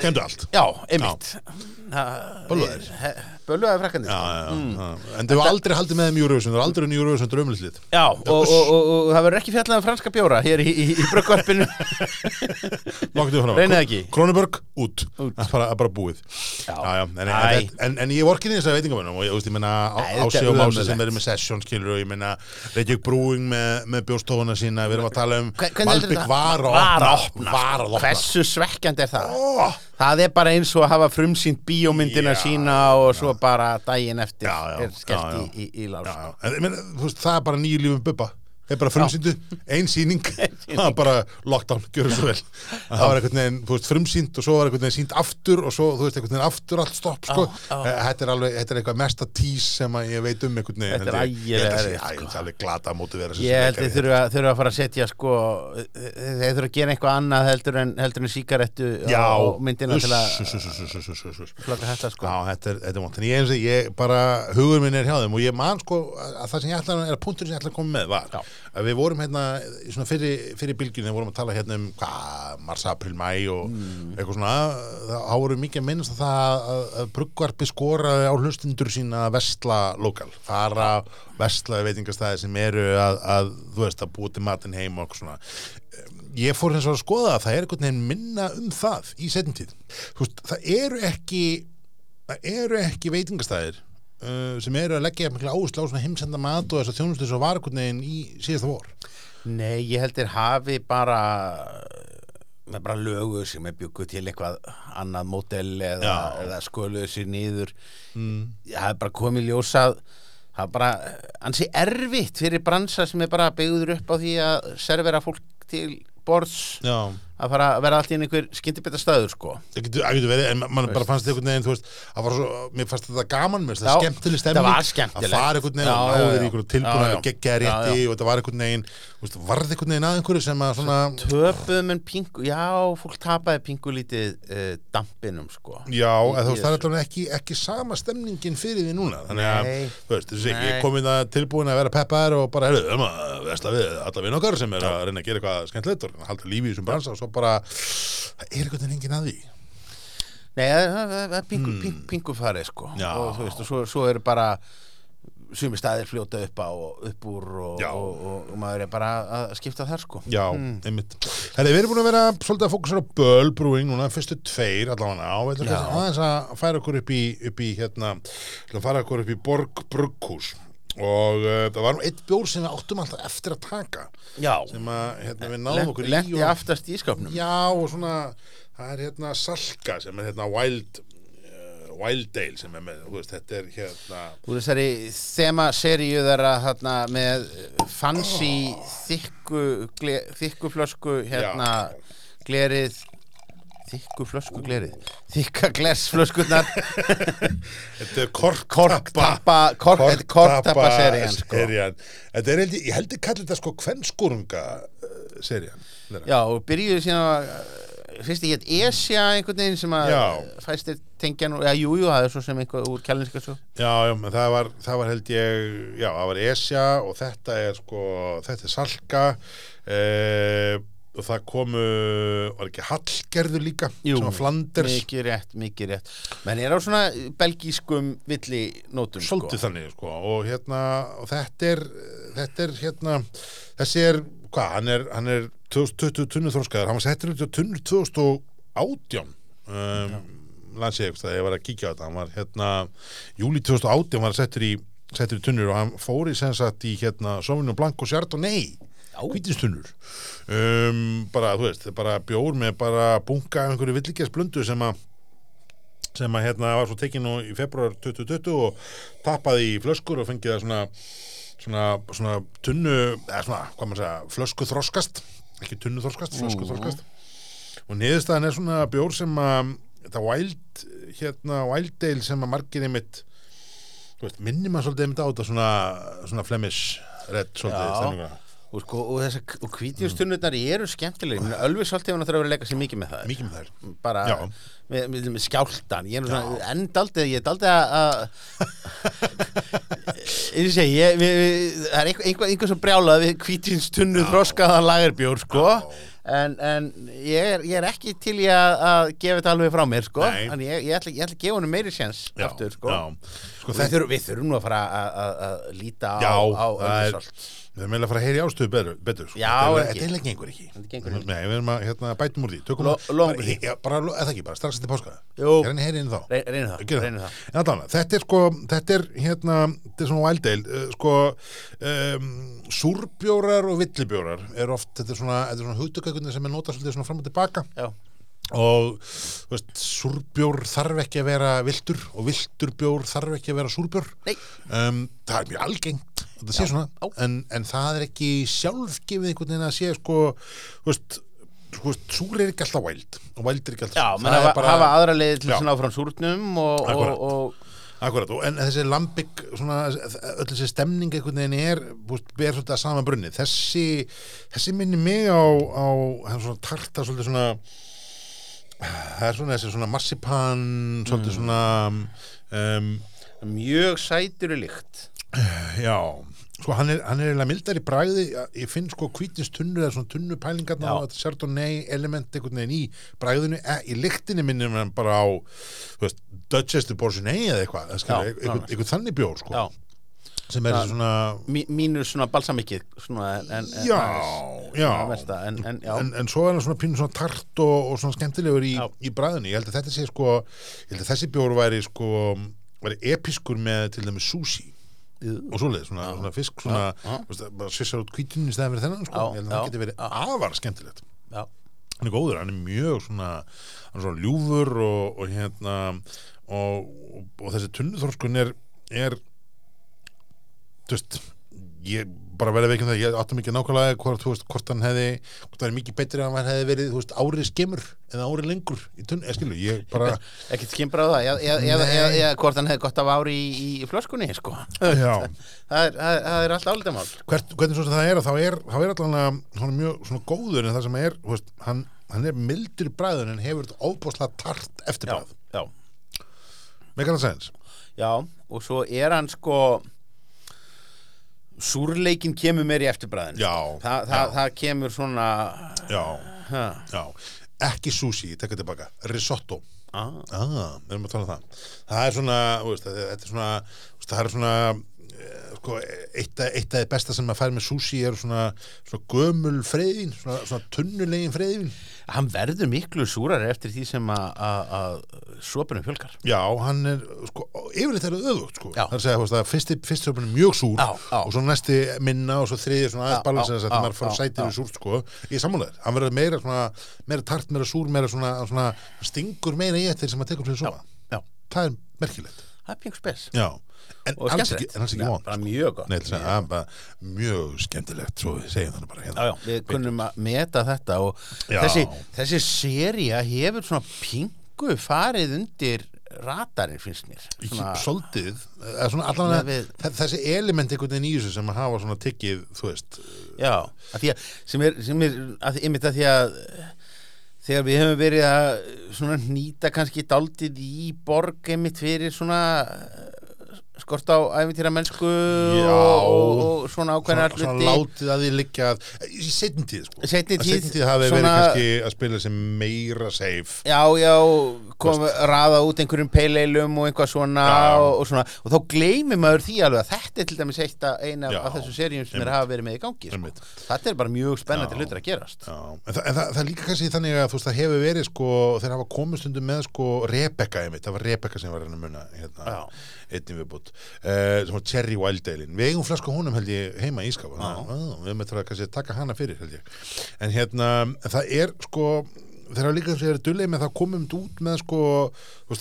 skemmdu allt. Já, einmitt Já, já, já. En þau var aldrei haldið með þeim í Eurovision, þau var aldrei í Eurovision drömlislið. Já, og, og, og, og það verður ekki fjallað um franska bjóra hér í, í, í brökkvarpinu. Reynið [laughs] ekki. Kronenberg, út. Er bara, bara búið. Já. já, já. En, ég vorkinni þess að veitingamennum og ég, þetta Ási og Mási sem verður með session, skilur og ég meina Reykjavík Brewing með, með bjóstofuna sína, við erum að tala um þetta? var að opna. Var að opna. Hversu svekkjandi er það? Ó, Það er bara eins og að hafa frumsýnt bíómyndina Já, sína og svo bara daginn eftir Já, já, er skellt já, já. í, í, í lás það er bara nýju lífum bubba Það er bara frumsýndu, ein sýning. [laughs] Það er bara lockdown, gjör svo vel. Það var einhvern veginn, þú veist, frumsýnd og svo var einhvern veginn sýnd aftur og svo, þú veist, einhvern veginn aftur allt stopp, sko. Eh, þetta er alveg þetta er eitthvað mesta tís sem að ég veit um einhvern veginn, Þetta er ægilega sko. alveg glata móti vera Ég held leikari. þið þurfa, að fara að setja sko, þeir þurfa að gera eitthvað annað heldur en, heldur en síkarettu á myndina til að flaka þetta sko. Þetta er, vont, en ég eins og ég bara, hugur minn er hjá þeim og ég man sko að það sem ég ætla að, við vorum hérna fyrir, fyrir bylgjunni, við vorum að tala hérna um hvað, mars, april, mæ og Mm. eitthvað svona, þá voru mikið að minnast að það að, að bruggvarpi skoraði á hlustundur sína að vestla lokal, fara vestlaði veitingastæði sem eru að, að þú veist, að búa til matinn heim og eitthvað svona ég fór hins vegar að skoða að það er einhvern veginn minna um það í setjum tíð þú veist, það eru ekki það eru ekki veitingastæðir uh, sem eru að leggja mikla áherslu á svona heimsenda mat og þess að þjónustu svo var einhvern veginn í síðasta vor? Nei, ég held þeir hafi bara með bara lögu sem er bygguð til eitthvað annað mótel eða, eða skoluðu sér niður. Mm. það er bara komið ljósað það er bara ansi erfitt fyrir bransa sem er bara byggður upp á því að servera fólk til borðs. Já, að fara að vera allt í einhver skyndibita staður sko. Það getur, það getur verið en man bara fannst einhvern veginn, þú veist að var svo, mér fannst þetta gaman, mér það Já, skemmtileg stemning það var skemmtilegt. að fara einhvern veginn og náður einhverju tilbúin að gegja rétti og þetta var einhvern veginn varð einhvern veginn að einhverju sem að svona töpuðum en pingu, já, fólk tapaði pingu lítið uh, dampinum sko. Já, þú veist, það er allavega ekki, ekki sama stemningin fyrir því núna þannig að, þú veist, ég kom inn að tilbúin að vera peppar og bara, heyrðu, bara það er einhvern veginn enginn að því? Nei, það er pingu, pingu, pingu farið sko Hmm. Já. og þú veist, og svo, svo eru bara sumi staðir fljóta upp á upp úr og, og, og, og maður er bara að skipta þar sko. Já, einmitt. Herri, við erum búin að vera svolítið að fókusera á Böll Brewing núna, fyrstu tveir allavega. Á aðeins að færa okkur upp í, upp í hérna, færa okkur upp í Borg Brugghús og uh, það var nú eitt bjór sem við áttum alltaf eftir að taka Já, sem að hérna, við náðum okkur í lendi og, aftast í skapnum Já, og svona það er hérna Salka sem er hérna Wild uh, Wild Ale sem er með, veist, þetta er hérna Úr þessari þema seríu þeirra þarna með fancy þykku, gle, þykku flösku hérna glerið þykku flösku glerið þykka glersflöskurnar. [laughs] Þetta er korktappa. Korktappa er serían sko. Þetta er held ég, held ég kalli þetta sko kvennskúrunga uh, serían. Já, og byrjuðu síðan að fyrst ég hétt Esja einhvern veginn sem að fæstir tengja nú, já, jú, jú, það er svo sem einhver úr kjælinska svo Já, já, menn það var, það var held ég já, það var Esja og þetta er sko þetta er Salka uh, og það komu, var ekki Hallgerður líka, Jú, var Flanders? mikið rétt, mikið rétt. Menn er á svona belgískum villi nótum svolítið þannig sko og hérna og þetta er þetta er hérna þessi er hvað hann er, hann er 2020 tunnur þróskaður hann var settur út á tunnur 2018 um, lansi ég það ég var að kíkja á þetta. Hann var hérna júli 2018 var settur í settur í tunnur og hann fór í sem sagt í hérna Sauvignon Blanc og Chardonnay. Já. Hvítinstunnur um, bara þú veist, bara bjór með bara bunga af einhverju villigjast sem að sem að hérna var svo tekinn nú í februar 2020 og tappaði í flöskur og fengið það svona svona, svona tunnu eða svona, hvað maður segja, flösku þroskast ekki tunnu þroskast, flösku þroskast og niðurstaðan er svona bjór sem að þetta wild hérna wild ale sem að þú veist, minnir maður svolítið á þetta svona, svona flemish red svolítið Já. stemninga. Og, sko, og, þessar- og hvítjumstunnurnar eru skemmtilegir. Mm. Ölvi svolítið hann þarf að leika sér mikið með það mikið með þær. Bara Já. með, með, með skjáltan ég er nú svona, enn daldið, ég er daldið að [laughs] ég segi, ég, það er einhver, einhver, sem brjálað við hvítjumstunnu þroskaðan lagerbjór sko. En, en ég, er, ég er ekki til í að, gefa þetta alveg frá mér sko. Nei. en ég, ég, ætla, ég ætla að gefa honum meiri sjans Já, aftur sko. Já. Sko, við, þurfum, við þurfum nú að fara að, líta á, Já, á Ölfusholt. Við erum eiginlega að fara að heyri ástöðu betur, betur sko. Já, Þetta er- ekki. Þetta er gengur ekki Þetta gengur ekki. Nei, við erum að hérna, bætum úr því Tökum bara, já, bara, eða ekki, bara strax eftir páska Jú. Ég reyni heyri inn þá Re- reynum það, þetta er sko, þetta er hérna, þetta er svona ale, uh, sko, um, súrbjórar og villibjórar er oft, þetta er svona, hugtökaukunni sem er notað svolítið svona fram og tilbaka Já. Og, veist, súrbjór þarf ekki að vera viltur og viltur bjór þarf ekki að vera súrbjór. Um, það er mjög algengt, þetta sé Já, svona, en, en það er ekki sjálfgefið einhvern veginn að sé, sko, þú veist, sko, súr er ekki alltaf wild og wild er ekki alltaf Já, menn Það er hafa, aðra leiði til Já. að ná fram súrnum og, Akkúrat. og, og Akkurat, og en þessi lambik svona, öll þessi stemning einhvern veginn er búst, ber svolítið að sama brunni. Þessi, þessi minni mig á, á er svona tarta svolítið svona það er svona þessi svona marsipan svolítið svona um, mjög sætur í lykt já sko hann er, hann er eiginlega mildar í bragði. Ég finn sko hvítinstunnu eða svona tunnu pælingarna og þetta Chardonnay element einhvern veginn í bragðinu, e, í lyktinni minnir hann bara á Dutchester Bourgeois eða eitthvað, einhvern, einhvern þannig bjór sko. Já, sem er svona mí, mínus svona balsamikið svona, en, en, já, aðeins, já. versta, en, en, já, en, en svo er hann svona pínu svona tart og, og svona skemmtilegur í, í bræðinu ég held að þetta sé sko ég held að þessi bjór væri sko væri episkur með til dæmis sushi og svoleið, svona, svona fisk svona, bara svissar út kvítinu í stæðan fyrir þennan sko, ég held að það geti verið afar skemmtilegt. Já, hann er góður, hann er mjög svona hann er svona ljúfur og, og hérna og, og, þessi tunnuþorskun er er þú veist ég bara verði veikinn það, ég áttum ekki nákvæmlega hvort, þú veist, hvort hann hefði hvort það er mikið betri að hann hefði verið, þú veist, árið skemur eða árið lengur í tunnu, ég skilu, ég bara [laughs] ekkert skimbra á það eða, eða, eða, eða, eða hvort hann hefði gott af ári í, í flöskunni sko. það, [laughs] það, er, það er alltaf hvert, hvernig svo sem það er þá er, er er mjög svona góður en það sem er, veist, hann, hann er mildur í bræðun en hefur þetta óbúslega tart eftir bræð, með kannan sens já, og svo er hann sko súrleikin kemur meir í eftirbræðin já, Þa, það, það kemur svona já, já. Ekki sushi, tekka tilbaka, risotto. Ah, ah, við erum að tala um það. Það er svona, veist, þetta er svona það er svona sko, eitt, af- því besta sem maður fær með sushi er svona, svona gömul freyðin svona, svona tunnulegin freyðin hann verður miklu súrari eftir því sem að- að að sopunum fjölgar. Já, hann er, sko, yfirleitt er það öðvögt sko, það er að segja, að fyrsti, fyrsti er mjög súr Já, já. og svo næsti minna og svo þriði svona aðeins balansins að maður fara sætið við súrt sko, ég sammálaður, hann verður meira svona, meira tart, meira súr, meira svona, svona stingur meira í eftir sem maður tekur fyrir sofa. Já, það er merkilegt. Það er pjöngt spes. Já, en og alls skemmtilegt. ekki, en alls ekki Já, vond bara mjög gott. Nei, þess að er mjög skemmtilegt svo við segjum þannig bara Já, hérna. Já, við kunnum að meta þetta og Já. þessi, þessi seria hefur svona pingu farið undir radarinn finnst mér. Svona, Soldið, eða svona allan Með að við- þe- þessi element einhvern veginn í þessu sem að hafa svona tiggið, þú veist Já, að því að sem er, sem er að, einmitt að því að þegar við hefum verið að svona nýta kannski daldið í borg einmitt fyrir svona eh, skort á æfintýra mennsku og, og, og svona svona, ákveðna svona hluti. látið að því liggja að, í setjum tíð sko. Að tíð, tíð hafi svona- verið kannski að spila sem meira safe. Já, já, kom raða út einhverjum peileilum og eitthvað svona og, og svona. Og þá gleymir maður því alveg að þetta er til dæmis eitt af eina Já, af þessu seríum sem er hafa verið með í gangi sko. Þetta er bara mjög spennandi hlutir að gerast. Já, en, það, en það, það er líka kannski þannig að þú veist það hefur verið sko, þeir hafa komið stundum með sko Rebecca einmitt, það var Rebecca sem var hérna að einnig viðbútt uh, var Cherry Wild Ale við eigum flasku honum held ég heima í skáfa við erum að kannski að taka hana fyrir held ég. En hérna, það er sko þeir hafa líka sem þeir eru dulleg með það komum út með sko,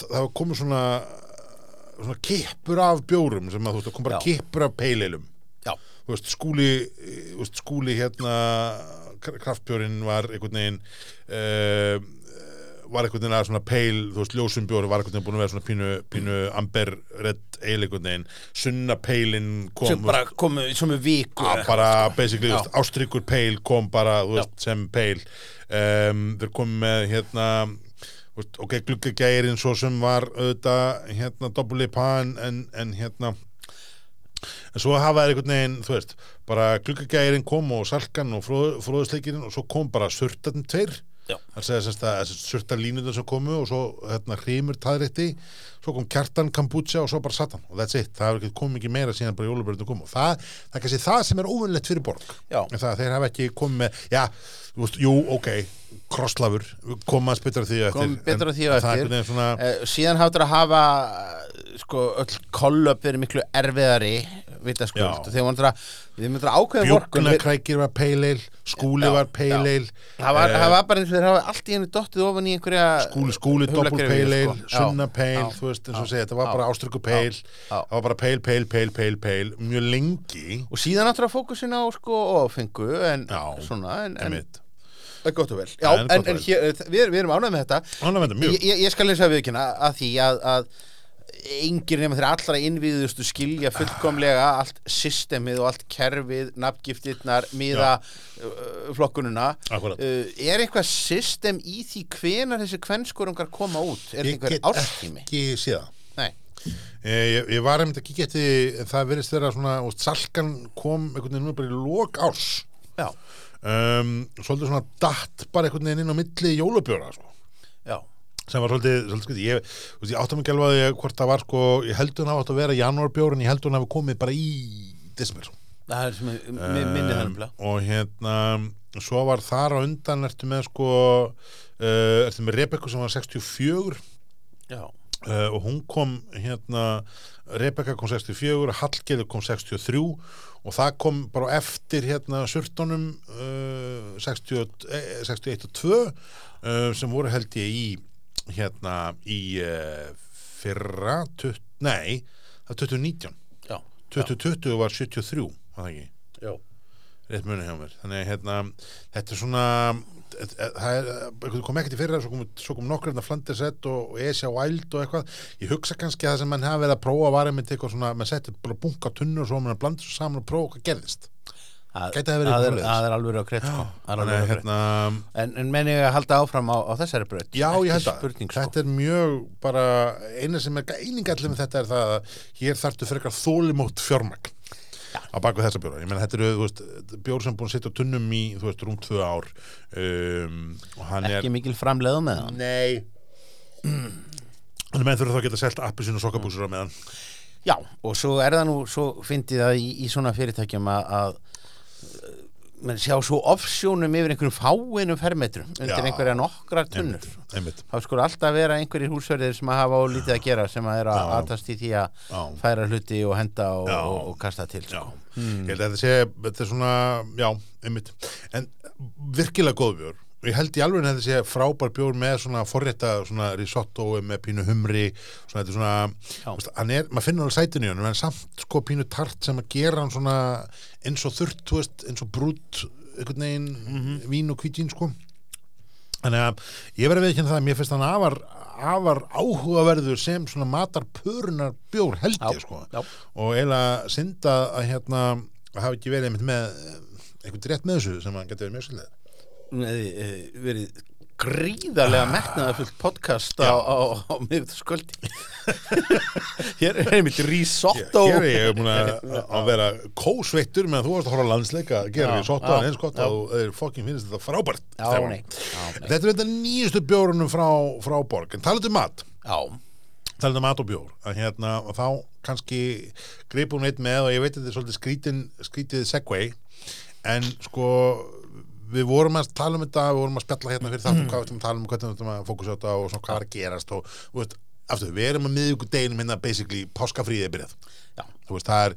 það komið svona svona kippur af bjórum sem að þú veist, það kom bara Já. kippur af peileilum Já, þú veist, skúli, þú veist, skúli hérna kraftbjórin var einhvern veginn uh, var einhvern veginn að svona peil þú veist, ljósumbjóri var einhvern veginn búin að vera svona pínu, pínu amber redd eil einhvern veginn. Sunna peilin kom sem bara komu í svona viku að bara basically, Já. þú veist, ástryggur peil kom bara, þú veist, sem peil um, þeir komið með hérna ok, gluggagærin svo sem var auðvitað hérna doppelipa en, en, en hérna en svo hafa þeir einhvern veginn, þú veist bara gluggagærin kom og salkan og fróð, fróðusleikirinn og svo kom bara surtarnir tveir Það segja semst að þessi surtar línundar sem komu og svo hérna hrímur taðrétti svo kom kjartan, kombucha og svo bara satan og that's it, það hefur ekki meira síðan bara jólubörðinu kom og það, það er kannski það sem er óvinnlegt fyrir borg. En það, að þeir hafa ekki komið með, já, þú veist, jú, ok krosslafur, koma að spytra því eftir Kom betur á því eftir. svona, Uh, síðan háttur að hafa sko öll kollöp verið miklu erfiðari vitaskuld og þegar myndir að ákveða vorkun bjóknakrækir var peileil skúli Já, var peileil það var, það var bara eins og þeir hafa allt í henni dottið ofan í einhverja skúli, skúli, doppul sko. Já, sunna peil, þú veist, eins og segja þetta var bara ástryggu peil. það var bara peil, peil, peil, peil, peil mjög lengi. Og síðan að fókusin á sko ofengu en svona en, en, gott og vel. Já, En og við, við erum ánægð með þetta. Ánægð með þetta, mjög. ég, skal eins að viðkynna að því að, að engir nema þeirra allra innviðustu skilja fullkomlega allt systemið og allt kerfið, nafngiftirnar miða uh, flokkununa uh, er eitthvað system í því hvenar þessi kvenskurungar koma út? Er þetta ég einhver get árstími? ekki séð það. Nei, Eh, Ég, ég var einmitt kíkja eftir það verðist þeirra svona, úst, salkan kom einhvern veginn nú bara í lok árs. Já, um, svolítið svona datt bara einhvern veginn inn á milli jólubjóra sko. Sem var svolítið, svolítið ég, ég áttum ekki alveg að ég hvort það var sko, ég heldur hann átt að vera janúarbjór en ég heldur hann hafi komið bara í desember. Það er sem er minni Um, þannig og hérna svo var þar á undan ertu með sko uh, ertu með Rebekku sem var 64 já, uh, og hún kom hérna Rebekka kom 64, Hallgerður kom 63 og það kom bara eftir hérna surtunum uh, 60, eh, 61 og 2 uh, sem voru held ég í hérna í uh, fyrra 20, nei, það er 2019 já, 2020 var 73 var það ekki? Já. rétt muni hjá mér. Þannig hérna, þetta er svona það er, það kom ekkert í fyrra svo kom, svo kom nokkur hérna Flandersett og, og Esja Wild og eitthvað, ég hugsa kannski að það sem mann hafa verið að prófa var einmitt eitthvað svona mann setti bara bunga tunnur og svo mann blandi svo saman og prófa hvað gerðist Það, Gæti það það, er, það alveg á kreit sko. Það að hérna En, en menn ég að halda áfram á, á þessari braut. Já, Ekki ég held að sko. þetta er mjög bara eina sem er einingallir með þetta er það að hér þarftu frekar þólimótt fjármagn á baku þessa bjóra, ég menn þetta eru veist, bjór sem búin að sitja á tunnum í veist, rúm tvö ár um, og hann er Ekki mikil framleiðu með hann Nei. Þannig menn þurfa þá að geta selt appisinn og sokkabúsur á meðan. Já, og svo er það nú Svo fyndi það í, í svona fyrirtækjum að, að menn sjá svo offsjónum yfir einhverjum fáinum fermetrum undir einhverja nokkrar tunnur. þá sko alltaf vera einhverjir húsverðir sem að hafa á lítið að gera sem að er að Já. aðtast í því að Já. færa hluti og henda og, og, og kasta til sko. ég held að þetta sé þetta er svona, já, einmitt. En virkilega góð bjór og ég held í alveg að þetta sé frábær bjór með svona forrétta, svona risotto með pínu humri, svona þetta er svona veist, hann er, maður finnur alveg sætinu í honum en samt sko pínu tart sem að gera hann svona eins og þurrt, þú veist, eins og brút einhvern veginn, Mhm. vín og hvítín sko þannig að ég verði ekki það að mér finnst hann afar afar áhugaverður sem svona matarpörunar bjór held Já, ég sko já. og eiginlega synda að hérna að hafa ekki verið einmitt með eh, einhvern rétt með þessu sem hann getur verið mjög eh, verið gríðarlega metnaðarfullt podcast á, á, á miðvitaðskvöldi [laughs] Hér er einmitt risotto. Hér er ég búin að [laughs] að vera kósveittur meðan þú varst að horfa landsleika að gera risotto en eins gott að þú fokkin finnst þetta frábært Já, nei, já, nei. Þetta er þetta nýjustu bjórunum frá, frá borg. En talaðu um mat. Já, talaðu um mat og bjór. Að hérna, og þá kannski gripum við með og ég veit að þetta er svolítið skrítin, skrítið segway. En sko við vorum að tala um þetta, við vorum að spjalla hérna fyrir þáttum, hvað við ætlum að tala um, hvernig við ætlum að fókusa á þetta og svona hvað er að gerast og, og veist, aftur, við erum að miðugur deginum hérna basically, páskafríðið er byrjað. Veist, það er,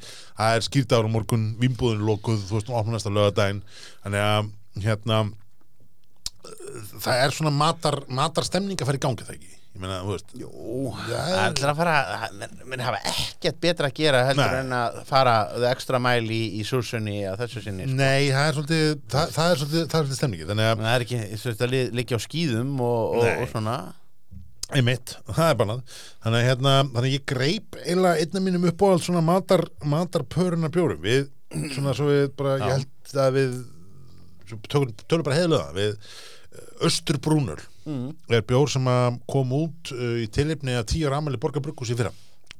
er skýrdagur á morgun vimbúðin er lokuð, þú veist, opnum næsta lögadaginn þannig að hérna það er svona matar, matar stemning að fara í gangi það ekki ég meina, þú veist Já. Það ætlar að fara, menn, hafa ekkert betra að gera heldur Nei. en að fara the extra mile í, í súsunni að þessu sinni sko. nei, það er svolítið það, það er svolítið, það er svolítið stemningi þannig að, Það er ekki, þú veist, að li- liggja á skýðum og, og, Nei. og svona einmitt, það er bannað þannig að hérna, þannig að ég greip eiginlega einna mínum upp á allt svona matar matarpöruna bjórum við, svona svo við bara, Já. ég held að við tölum bara heiðlega við Östurbrúnur mm. er bjór sem kom út uh, í tilipni að tíu ramali borgarbrukus í fyrra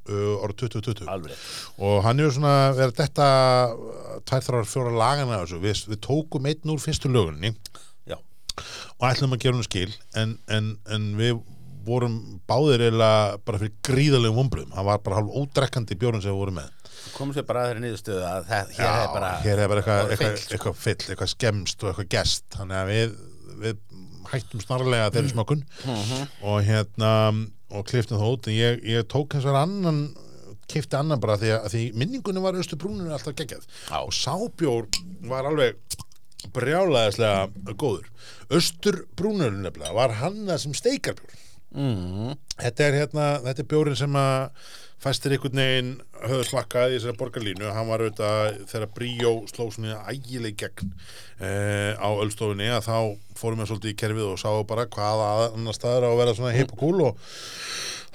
uh, árið 2020 Alveg og hann er svona verið þetta uh, tvær þrjár fjóra lagana við, við tókum einn úr fyrstu lögunni. Já, og ætlum að gera hún skil en, en, en við vorum báðir eða bara fyrir gríðalegum vombriðum hann var bara hálf ódrekkandi bjórun sem við vorum með. Komum sér bara að þeirri niðurstöðu að það, hér er bara hér er bara eitthvað, sko. eitthvað fyll, eitthvað skemst og eitthvað gest. Þannig að við, við hættum snarlega þeirri smakun Mhm. og hérna og kliftum það út en ég, ég tók eins og annan kifti annan bara því að því minningunni var austu brúninu alltaf geggjað Já. og sábjór var alveg brjálæðislega góður austur brúninu nefnilega var hannað sem steikarbjór mm. þetta er hérna, þetta er bjórin sem að fæstir einhvern veginn höfðu smakkað í þessari borgarlínu, hann var auðvitað þegar Bríó sló svona ægileg gegn eh, á öllstofunni að þá fórum við svolítið í kerfið og sáum bara hvaða annar staður á að vera svona hip og cool og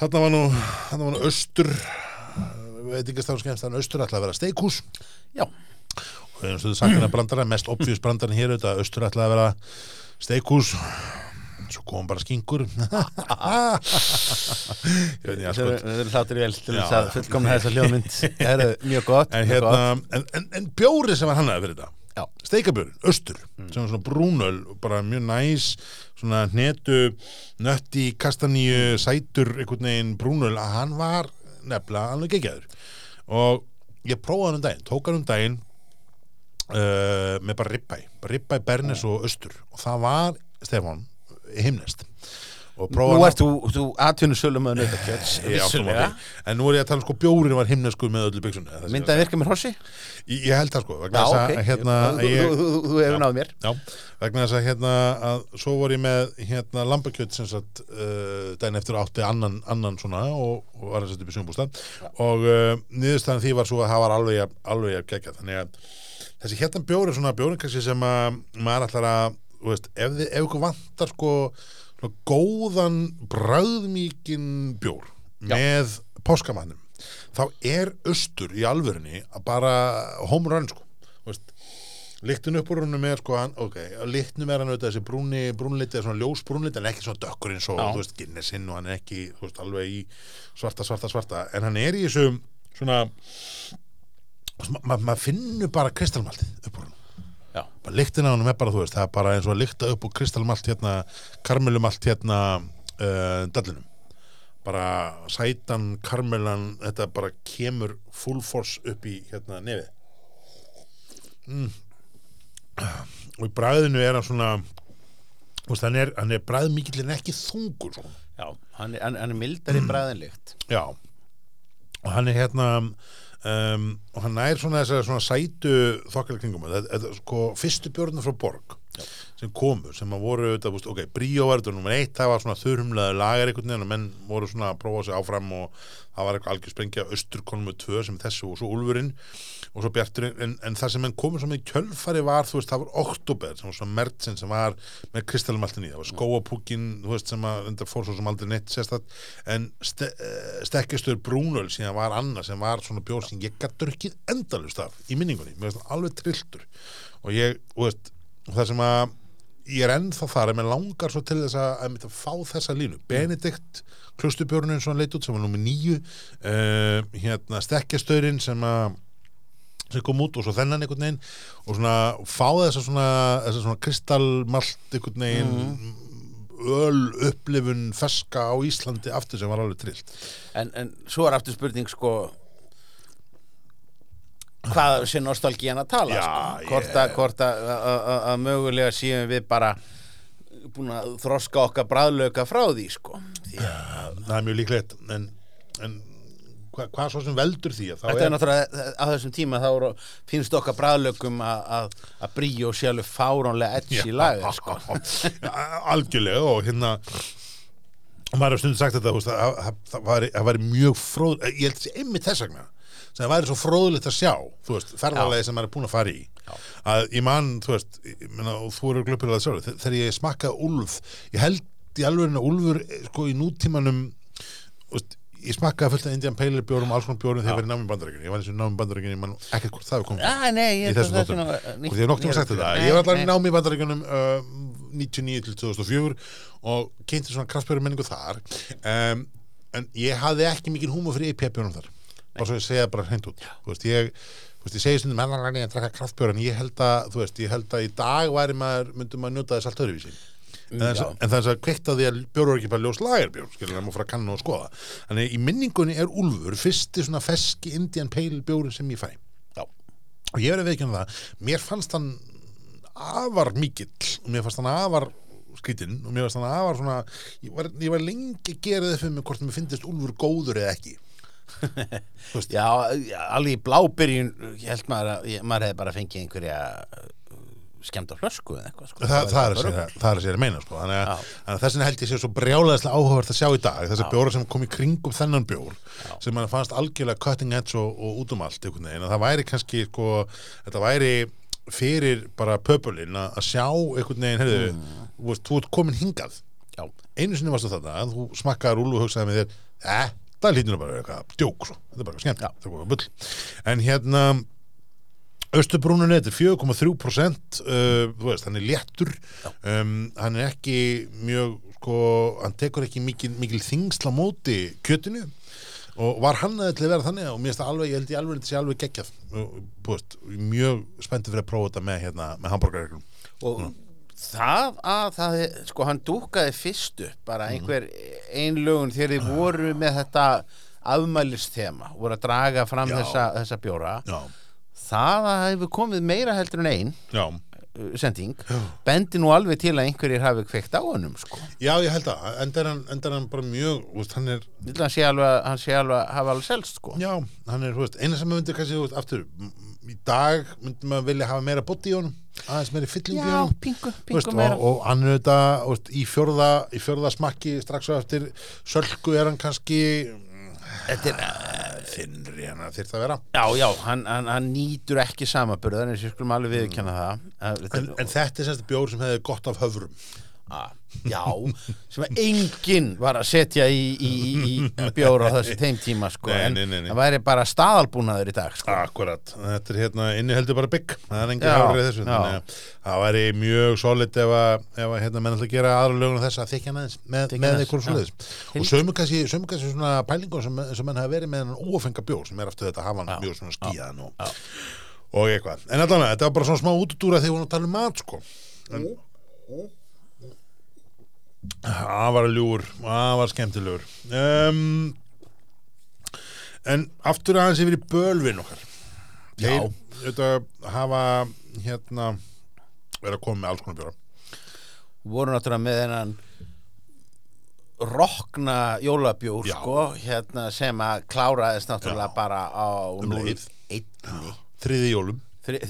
þarna var nú þarna var nú austur veit ekki stáðu skemmst, þannig austur ætlaði að vera steikhús. Já, og eins og þau sakina brandara, mest obvious brandarin hér auðvitað, austur ætlaði að vera steikhús svo kom bara skingur að það er hlátur vel til þess að fullkomna þessa hljóðmynd. Það er mjög gott en, hérna, en, en, en bjóri sem var hannaði fyrir þetta? Já, steikabjórin, austur sem var svona brúnöl, bara mjög næs svona hnetu nötti, kastaníu, sætur einhvern veginn brúnöl, að hann var nefnilega alveg geggjaður. Og ég prófaði hann um daginn, tók hann um daginn uh, með bara bara ribbæ, bernes og austur. Og það var, Stefán, himnest Nú ert þú, þú atvinnusölum með nautakjöts Vissulega. en nú er ég að tala um sko bjórin var himneskur með öllu byggsunni Myndað virka með hrossi? ég, ég held það sko Já, ok að hérna, ég, Þú þú- þú hefur náð mér. Já, vegna þess að hérna að svo voru ég með hérna lambakjöt sem sagt uh, daginn eftir átti annan, annan svona og, og var að setja upp í sjömbústað og uh, niðurstaðan því var svo að það var alveg að gegja þannig að þessi hérna bjóri svona bjóri kannski sem að maður ætlar að veist, ef, ykkur vantar sko góðan bræðmíkin bjór Já. með páskamannum þá er austur í alvörinni að bara home run sko. Þú veist, Líktun upp úr húnum er sko hann, ok, líktnum er hann auðvitað þessi brúni, brúnliti, svona ljós brúnliti en ekki svona dökkur eins og, þú veist, Guinnessin og hann er ekki, þú veist, alveg í svarta, svarta, svarta, en hann er í þessu svona ma ma maður finnur bara kristalmaltið upp úr hann Já, bara lyktin á hann er bara, þú veist, það er bara eins og að lykta upp úr kristalmalt hérna, karmelumalt hérna uh, dallinum bara sætan, karmelan þetta bara kemur full force upp í hérna nefið. Mm. og í bræðinu er hann svona veist, hann er, hann er bræð mikill en ekki þungur svona. já Hann er, hann, er mildari bræðinlíkt já. Og hann er hérna um, og hann er svona þessar svona sætu þokkalega kringum þetta, þetta, sko, fyrstu björnum frá Borg sem komu, sem að voru veist, ok, Bríó var þetta nummer eitt, það var svona þurrumlega lagar einhvern veginn og menn voru svona að prófa sig áfram og það var eitthvað algjör sprengja austur konum með tvö sem þessu og svo Úlfurinn og svo Bjarturinn, en, en það sem menn komu svona í kjölfari var, þú veist, það var Oktober sem var svona mertsin sem var með kristalmaltin í það var skóapúkin, þú veist, sem að enda fór svo sem aldrei neitt sérstætt en ste, uh, stekkistur brúnöl síðan var annað sem var svona bjór sem ég gætt drukkið endalust af í minningunni, mér veist alveg trilltur. Og ég, þú veist, það sem að ég er ennþá þar að mér langar svo til þess að, að, að fá þessa línu. Benedikt, klustubjörnin eins og hann leit út sem var nummer nýju uh, hérna stekkjastörin sem að sem kom út og svo þennan einhvern veginn og svona fá þessa svona, þessa svona kristallmalt einhvern veginn öl upplifun feska á Íslandi aftur sem var alveg trillt. En, en svo er aftur spurning sko hvað sé nostalgían að tala sko? hvort, að, mögulega séum við bara búin að þroska okkar bræðlauka frá því sko því að það er mjög líklegt en, en hva, hvað svo sem veldur því Þetta er náttúrulega á þessum tíma þá eru- finnst okkar bræðlökum að, bríu og alveg fáránlega edgi laga sko. Já, algjörlega og hérna maður hefur stundin sagt þetta þú veist, að- að- að- það væri- það væri mjög fróð ég held þessi einmitt þess vegna sem það væri svo fróðlegt að sjá þú veist, ferðarlega sem maður er búin að fara í. Já. að ég man, þú veist og þú eru glöppur að það sjálf þegar ég smakkaði úlf ég held í alveg úlfur eh, sko í nútímanum veist, ég smakkaði fullt af Indian Pale Ale bjórum alls konar bjórum þegar ég var í námi bandarækjun ég var eins og námi bandarækjun, ég man ekkert hvort það hefur komið Já, nei, í þessum er uh, og því ég hef nokkuð sagt þetta? Ég var allar í námi í bandaríkjunum uh, 99 til 2004 og kynnti svona kraftbjörn menningu þar um, en ég hafði ekki mikið húma fyrir IPA-björnum þar bara svo ég segja það bara hreint út. Þú veist, ég, þú veist, ég segi stundum mennalæni að drakka kraftbjörn ég held að, þú veist, ég held að í dag væri maður, myndum maður njóta þess allt öðruvísi. En þess, Já. en þess að kveikt á því að bjóru er ekki bara ljós lagerbjörn skilur það fara að kanna og skoða. Þannig í minningunni er Úlfur fyrsti svona feski Indian Pale bjórin sem ég fæ. Já. og ég verið að veikjana það mér fannst hann afar mikill mér fannst hann afar skrítinn og mér fannst hann afar svona ég var, ég var lengi að það fyrir mig hvort mér finnist Úlfur góður eða ekki Já, alveg í blábyrjun held maður að ég- maður hefði bara fengið einhverja skemmt á flösku eða eitthvað sko. það, það, er að bara- segja, það er að segja að meina sko. þannig að, Já. þannig að þessin held ég sé svo brjálæðislega áhugavert að sjá í dag þessar Já. bjóra sem kom í kringum þennan bjór sem mann fannst algjörlega cutting edge og, og út um allt einhvern veginn, að það væri kannski sko, þetta væri fyrir bara pöpulinn að að sjá einhvern veginn, heyrðu, þú veist, þú ert komin hingað Já. einu sinni varstu að þú smakkaðar úlfu og hugsaði með þér eh, það hlýtur nú bara eitthvað djók svo. þetta er bara skemmt, Já. það er bara bull. En hérna Östubrúnunni, þetta er 4,3% uh, þú veist, hann er léttur. Um, hann er ekki mjög sko, hann tekur ekki mikil, mikil þingsla móti kjötinu. Og var hann að til að vera þannig og mér finnst það alveg, ég held ég alveg þetta sé alveg geggjað. Veist, mjög spenntið fyrir að prófa þetta með, hérna, með hambúrgarreglum og það að það sko hann dúkaði fyrst upp bara einhver einlögun þegar þið voru með þetta afmælistema voru að draga fram Já. þessa, þessa bjóra. Já, það að það hefur komið meira heldur en ein já, uh, sending bendi nú alveg til að einhverjir hafi kveikt á honum sko. Já, ég held að enda er hann, enda er hann bara mjög, þú veist, hann er að hann sé alveg, hann sé alveg hafa alveg selst sko. Já, hann er, þú veist, eina sem maður myndi kannski, þú veist, aftur, í dag myndi maður vilja hafa meira bótt í honum, aðeins meiri fylling í Já, honum. pingu, pingu meira og, og hann er þetta þú veist, í, fjórða, í fjórða smakki strax á eftir sölku er hann kannski Þetta er, þinnri hann að þyrft að vera. Já, já, hann, hann, hann nýtur ekki samaburðar eins og skulum alveg viðkjanna það. Að- en, en þetta er semst bjór sem hefði gott af höfrum Já, sem að enginn var að setja í, í, í, í bjóra á þessu þeim tíma sko. Nei, en nei, nei, nei. það væri bara staðalbúnaður í dag sko. Akkurat, þetta er hérna inni heldur bara bygg. Það er engin Já, hárið þessu. þannig að það væri mjög solid ef að, ef að hérna menn ætla að gera aðra lögun þess að þykja aðeins með, með aðeins, einhverjum já. svoleiðis. Og sömu kannski, sömu kannski svona pælingur sem, sem menn hafa verið með hann ófenga bjór sem er aftur þetta að hafa hann Já, mjög svona skíðan og, og eitthvað. En allan að þetta var bara svona smá útudúra þegar við vorum að tala um mat sko. En, það var ljúur það var skemmtilegur um, en aftur aðeins yfir í bölvin okkar Já. þeir auðvitað hafa hérna verið að koma með alls konar bjóra voru náttúrulega með þennan rokna jólabjór Já. sko, hérna sem að kláraðist náttúrulega Já. bara á Um leið. þriði jólum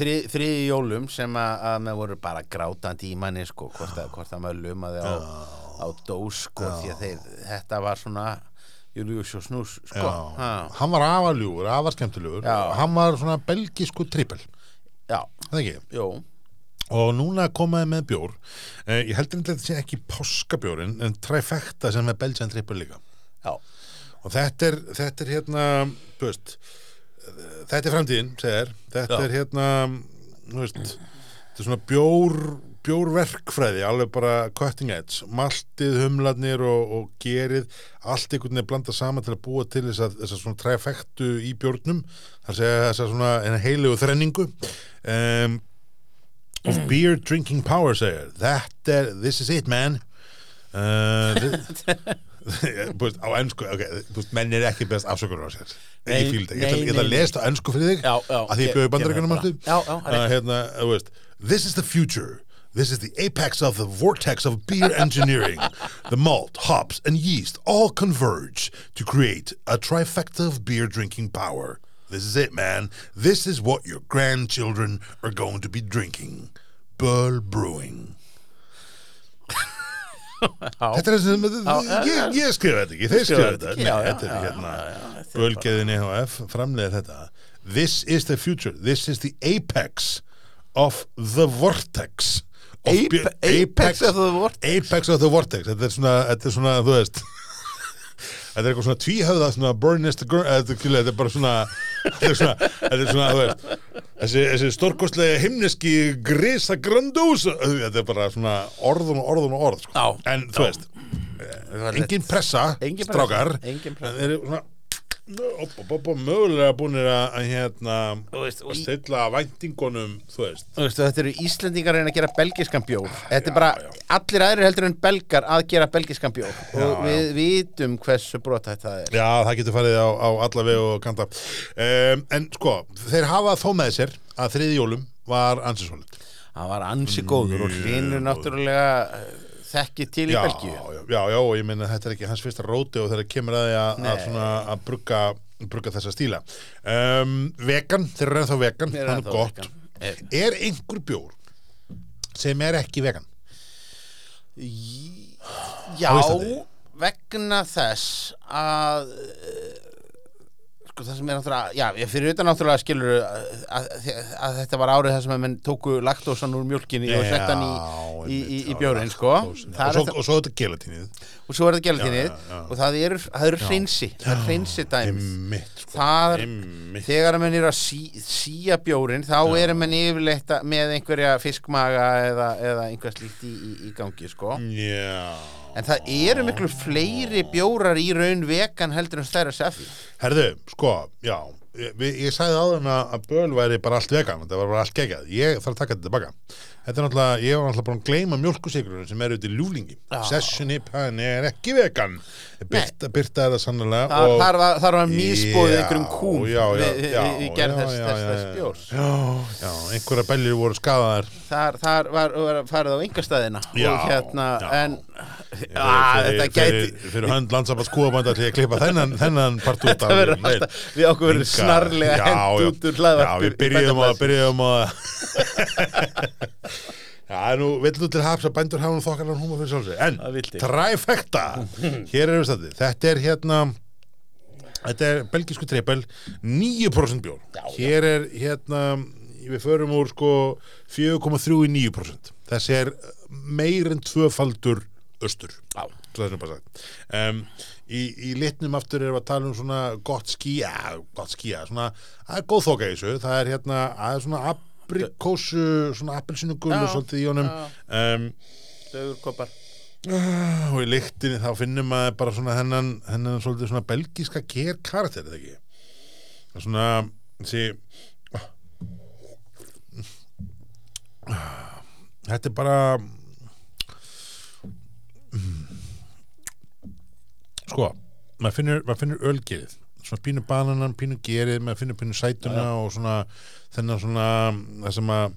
Þri- þri- jólum sem að, að með voru bara grátandi í manni sko, hvort að, hvort að maður lumaði á, á dós sko, því að þeir, þetta var svona Július og Snús sko, hann var afarljúur, afar skemmtilegur. Já. hann var svona belgisku trippel. Já, það ekki? Jú. Og núna komaði með bjór. Eh, ég heldur þetta sé ekki páskabjórin en trifecta sem er belgian trippel líka. Já, og þetta er, þetta er hérna þú veist, þetta er framtíðin segir, þetta Já. er hérna veist, þetta er svona bjór bjórverkfræði, alveg bara cutting edge, maltið, humlarnir og, og gerið, allt einhvern veginn blanda saman til að búa til þess að þess að svona trefektu í bjórnum. Þar segja þess að svona en heilu þrenningu. Um, of beer drinking power segir, that er, this is it man. Uh, [laughs] [laughs] búist, á ennsku ok, búist, menn er ekki best afsökunar á sér Nei, ég ætla- nei, ég ætla að lesa á ennsku fyrir þig Já, já, að því ég bjöði gera bandaríkunum það bara. aftur Já, já, það að hérna, þú veist this is the future This is the apex of the vortex of beer engineering. the malt, hops, and yeast all converge to create a trifecta of beer drinking power. This is it, man. This is what your grandchildren are going to be drinking. Bull Brewing. Þetta er það sem, ég, skrifa þetta ekki, þeir skrifa þetta, Bölgeðin EHF framleiðir þetta. This is the future, this is the apex of the vortex. Of Ape- beer- apex of the vortex. Apex of the vortex, þetta er svona, þetta er svona, þú veist, [laughs] þetta er eitthvað svona tvíhöfða, svona burnist, þetta þetta er bara svona, þetta er svona, þetta er svona, þú veist, þessi, þessi stórkostlega himneski grisa grandús, þetta er bara svona orðun og orðun og orð, sko. En þú veist, engin pressa, Engin pressa, strákar, engin pressa. en þeir eru svona, mögulega búinir að, hérna, að stilla væntingunum, þú veist, Þú veist, þetta eru Íslendingar að reyna að gera belgiskan bjór. Þetta er bara, já. allir aðrir heldur en belgar að gera belgiskan bjór. Já, og við vitum hversu brotætt það er. Já, það getur farið á, á alla vegu og kanta. Um, En sko, þeir hafa þó með sér að þriði jólum var ansisvöld Það var ansi góður og góður. náttúrulega þekki til í já, Belgíu? já, já, já, og ég meina að þetta er ekki hans fyrsta róti og þegar kemur að því að, að, svona, að brugga, brugga þessa stíla. Um, Vegan, þeir eru ennþá vegan, Þeir eru er ennþá gott. vegan. Er- Er einhver bjór sem er ekki vegan? Já, vegna þess að sko það sem er náttúrulega já, ég fyrir utan náttúrulega skilur að, að, að þetta var árið þar sem að menn tóku laktósan úr mjólkinni og sett hann í, í, í, í bjórinn sko. og Það er svo, og svo þetta gelatínið og svo er þetta Já, já, já. og það eru, það eru hreinsi það er hreinsi dæmis. Einmitt, sko það er, Einmitt. þegar að menn eru að sí, síja bjórin þá eru menn yfirleitt að- með einhverja fiskmaga eða, eða einhver slíkt í, í, í gangi sko. Já En það eru miklu fleiri bjórar í raun vegan heldur en stærra sefi. Herðu, sko, já Ég, ég sagði áður að að böl væri bara allt vegan, þetta var bara allt geggjað ég þarf að taka þetta tilbaka þetta er náttúrulega, ég var náttúrulega búin að gleyma mjölkusikrunum sem eru út í ljúlingi Já. Session IPA er ekki vegan Byrta, byrta er það sannlega Þar, þar, var, þar var mísbóðið Já, einhverjum kúm já, já, já, við gerð já, þess, já, já, já. bjórs. Já, já, einhverja beljur voru skadaðar Þar, þar var, var farið á yngastæðina Já, og hérna, já. en að, þetta gæti fyrir, fyrir hönd landsabans kúabanda til ég að klippa þennan, þennan part út alltaf, við okkur verður Enga- snarlega Já, já. út úr hlaðvarpi Já, við byrjum að, byrjum [laughs] að Já, nú villu til haps að bændur hafa nú þokkarlega húma fyrir sjálfsög En, trifecta [laughs] Hér erum við stæði, þetta er hérna Þetta er belgisku trepel 9% bjór. Já, já. Hér er hérna Við förum úr sko 4,3 í 9% Þessi er meir en tvöfaldur östur Já. Það er bara sagt. Um, í, í litnum aftur erum við að tala um svona gott skýja, gott skýja svona, það er góð þoka í þessu. Það er hérna, það er svona aprikósu svona appelsinu gullu Já, svolítið í honum. Um, Dögur kopar og í lyktinni þá finnum maður bara svona hennan, hennan svolítið svona belgíska ger karakter, eða ekki? Það er svona þessi þetta er bara sko maður finnur, maður finnur ölgerið svona pínu bananan, pínu gerið maður finnur pínu sætuna og svona þennan svona það sem að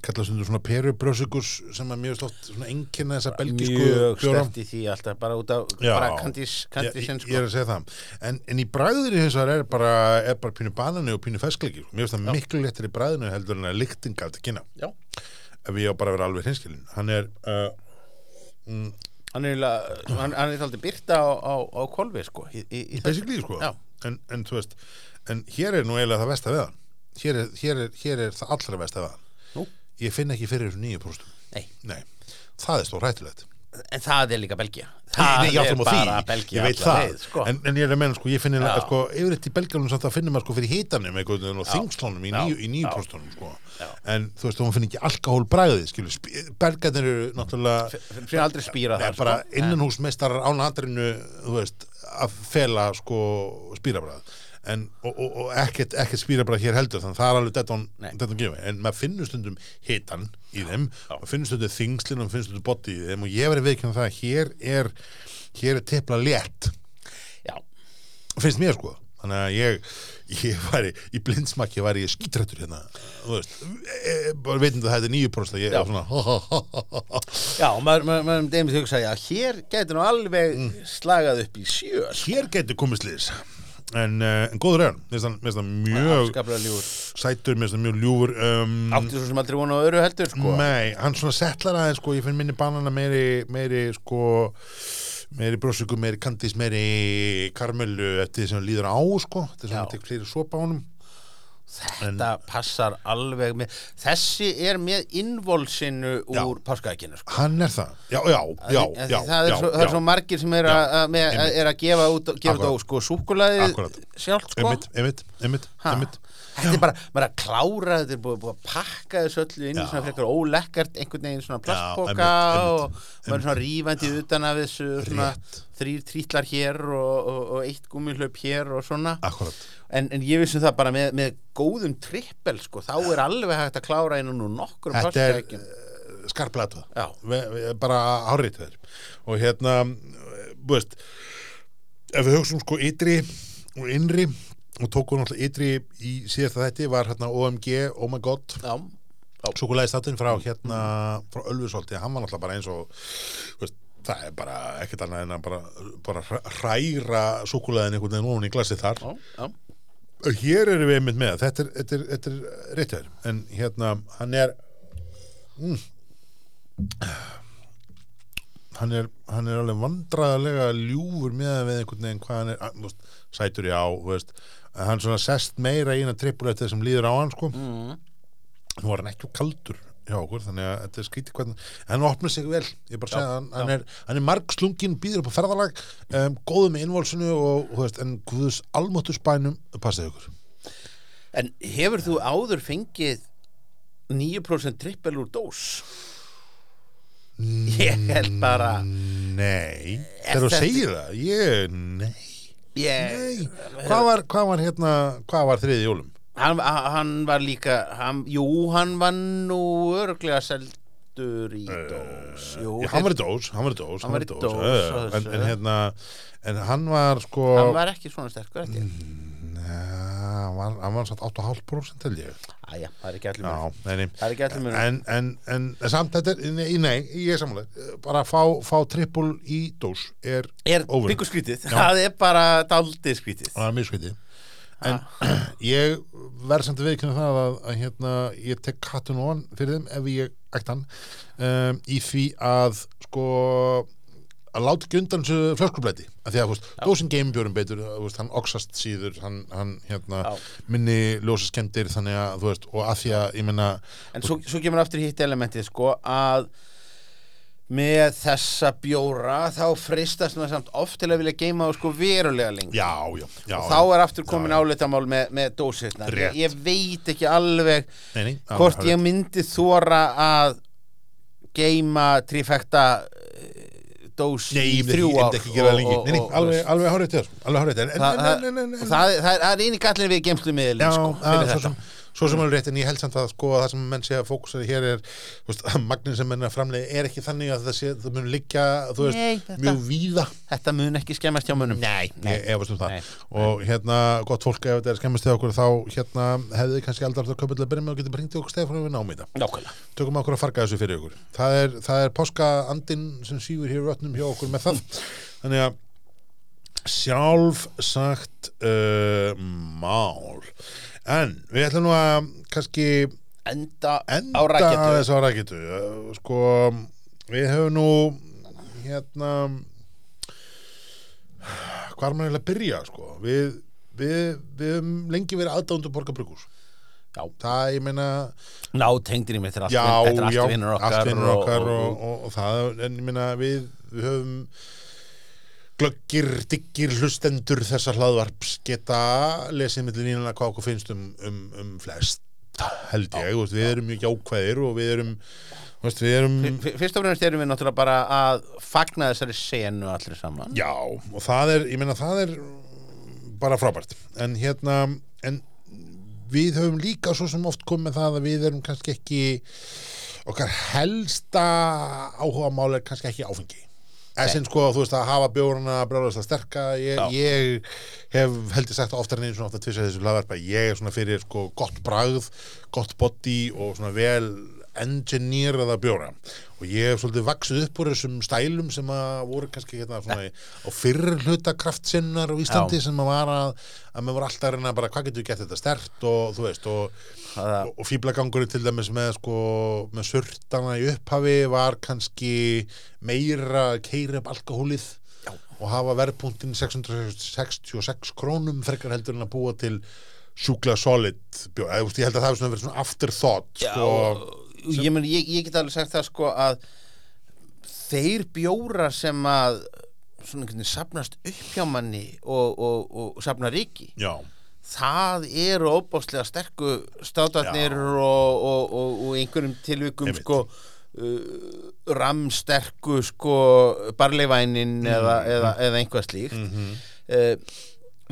kalla stundur svona perubrösikus sem að mjög slótt svona enginn þessa belgísku mjög stert í því alltaf bara út af Já. bara kandís, ég, kandísinn ég, ég sko. er að segja það. En, en í bræðinu hins vegar er bara, er bara pínu banani og pínu fesklegi mér finnst það miklu léttir í bræðinu heldur en að lyktin galt að kynna. Já. ef ég á bara að vera alveg hinskilin hann er uh, mm, hann er eiginlega- hann, hann er alltaf byrta á, á, á kolvi sko í, í, í basically sko. En, en veist en hér er nú eiginlega það versta við hann. Hér er, hér er, hér er það allra versta við hann. Nú? ég finn ekki fyrir þessu nýju próstum Nei. Nei, það er stór hættulegt en það er líka Belgia það nei, er bara því, Belgia ég veit það leið, sko. en, en ég er að menna, sko, ég finn einlega, sko, yfirleitt í Belgianum samt að finnum maður sko fyrir veginn og þingslónum í Já. nýju, í nýju Já. próstunum, sko Já. en þú veist, þú finn ekki alkohól bræðið, skilur Belgarnir eru náttúrulega fyrir aldrei spýra það bara sko. innanhúsmeistarar án aðrinu, þú veist, að fela sko spýrabræð en, og, og, og ekkert, ekkert spýrabræð hér heldur, þannig að það er alveg þetta hún gefa, en maður finnur stundum hitan í þeim, maður finnur stundum þingslinn og maður finnur stundum body í þeim. Og ég viðkjörn það að hér er hér er tepla létt. Já, finnst mér sko. Þannig að ég, ég væri í blindsmakki væri ég skítrættur hérna. Þú veist, e, e, bara veitum það þetta er nýju próst að ég Já. er svona ha, ha, ha. já, maður, maður, maður um deymið hugsa að hér getur nú alveg Mm. slagað upp í sjö. Hér getur komið slís en, uh, en góður er hann, mér finnst hann- hann mjög sætur, mér finnst hann mjög ljúfur um, áttu svo sem aldrei vona á öru heldur sko. Nei, hann svona settlar aðeins sko, ég finn minni banana meiri meiri sko meiri brósugu, meiri kandís, meiri karmelu eftir því sem hann líður á sko, er svona Já. að tekja fleiri sopa á honum þetta passar alveg með þessi er með innvolsinu úr páskaækinu sko. hann er það, já, já, já, já, það er, já, svo, það er svo margir sem er, að, gefa út, gefa út á sko súkulaði Akkurat. sjálft sko. Einmitt, einmitt, einmitt, einmitt. Þetta er bara, er að klára, þetta er búið, búið að pakka þessu öllu inn Já. svona frekar ólekkart, einhvern veginn svona einmitt, og maður svona rífandi utan af þessu svona Rétt. þrýr trítlar hér og, og, og eitt gúmihlaup hér og svona. En, en ég vissum það bara með, með góðum trippel sko, þá er alveg hægt að klára nokkrum þetta er páskaeggjum uh, skarplatu Já, bara hárið þér og hérna, þú veist ef við hugsaum sko ytri og innri og tókum náttúrulega ytri í síðasta þætti var hérna OMG, Oh My God. Já, Súkulæði státinn frá hérna frá Ölfusholti, hann var náttúrulega bara eins og veist, það er bara ekkert annað en að bara, bara hræ- hræra súkulæðin einhvern veginn ofan í glasið þar. Já, já, hér erum við einmitt með þetta er, þetta er, þetta er réttur en hérna hann er mm, hann er hann er alveg vandræðalega ljúfur með einhvern veginn hvað hann er að, þú veist, sætur já, þú veist en hann svona sest meira í eina trippul eftir sem líður á hann sko. Mm, nú var hann ekki of kaldur hjá okkur þannig að þetta er skrítið hvernig hann opnar sig vel, ég bara segja hann, hann er, er margslungin, býður upp á ferðalag um, góðu með innvolsinu og þú veist, en guðus almáttu spænum passið ykkur. En hefur þú áður fengið 9% trippel úr dós? Ég held bara Nei, þegar þú segir það ég, nei, nei. Hvað var, hvað var hérna, hvað var þriði jólum? hann, hann var líka hann, jú, hann var nú örglega seldur í dós. Jú, Já, hann var í dós, hann var í dós Hann var í dós, já, já, á en, en hérna en hann var sko hann var ekki svona sterkur held ég. Nei, hann var, hann var satt 8,5% held ég. Æja, það er ekki allir mér en, en, en, samt þetta er, nei, nei ég er samanlega, bara fá, fá trippul í dós er, er byggur skrítið, Já. það er bara daldið skrítið. Það er mjög skviti en [clears throat] ég verð samt að viðkynna það að, að hérna, ég tek kattun on fyrir þeim ef ég ætti hann um, í því að sko að láta ekki undan þessu flöskublæti af því að þú veist, dósin geimi bjórum betur þú veist, hann oxast síður hann, hann hérna, minni ljósaskendir þannig að þú veist, og að því að ég menna en svo, svo kemur aftur hitt elementið sko að með þessa bjóra þá fristast maður samt oft til að vilja geima það sko verulega lengi. Já, já, já og þá er aftur komin álitamál með, með dósirnar. Rétt. ég, veit ekki alveg nei, nei, hvort ég myndi þóra að geima trifekta dós Nei, í þrjú ár alveg, alveg hárið til er- það er eini gallin við gemslumiðlin Svo, sem, alveg rétt en ég held samt að sko að það sem menn sé að fókusari hér er veist, að magnin sem menn er að framlega er ekki þannig að það sé, það mun liggja veist, Nei, þetta- mjög víða. Þetta mun ekki skemmast hjá munum Nei, ég efast um það. Nei. og hérna, gott fólk ef þetta er skemmast til okkur þá hérna hefði þið kannski aldrei köpa til að byrja með og getur bringt okkur stefnum við námið þetta nákvæmlega. Tökum okkur að farga þessu fyrir okkur það er, það er páska andin sem sígur hér í rötnum hjá okkur með það. Þannig að sjálf sagt uh, mál en við ætlum nú að kannski enda, enda á þess á raketu. Uh, sko við höfum nú hérna hvað er maður að byrja sko? Við, við, við höfum lengi verið aðdándu borgarbrukus Já. það, ég meina ná tengdir í mig þetta þetta er allt vinnur okkar, okkar og, og, og, og, það, en ég meina við, við höfum glöggir, diggir hlustendur þessar hlaðvarps geta lesið millir línulega hvað okkur finnst um, um, um flest held ég, veist, við erum mjög jákvæðir og við erum veist, við erum Fyrst og fremst erum við náttúrulega bara að fagna þessari senu allir saman. Já, og það er, ég meina það er bara frábært. En hérna, en við höfum líka svo sem oft komið með það að við erum kannski ekki okkar helsta áhuga mál er kannski ekki áfengi Essin sko, þú veist að hafa bjórana brjóðast að sterka. Ég, ég hef heldur sagt oftar en einu svona ofta tvisa þessu hlaðvarpa ég er svona fyrir sko gott bragð gott body og svona vel engineeraða bjóra og ég hef svolítið vaksið upp úr þessum stælum sem að voru kannski hérna svona á fyrr hluta kraftsinnar á Íslandi Já. sem að var að, að mér voru alltaf að reyna bara hvað getur við gett þetta stert og þú veist og, og, og fíblagangurinn til dæmis með sko með surtana í upphafi var kannski meira að keira upp alkohólið Já. og hafa verðpunktinn 666 krónum frekar heldur en að búa til sjúklega solid bjór, eða, þú veist, ég held að það hefur verið svona afterthought sko, ég, men, ég, ég get alveg sagt það sko að þeir bjóra sem að svona einhvern veginn sapnast upp hjá manni og, og, og sapna ríki já, það eru óbáslega sterku státarnir Já. og, og, og, og einhverjum tilvikum sko uh, ramsterku sko barleivænin eða, eða, eða einhvað slíkt Mm. Mhm. uh,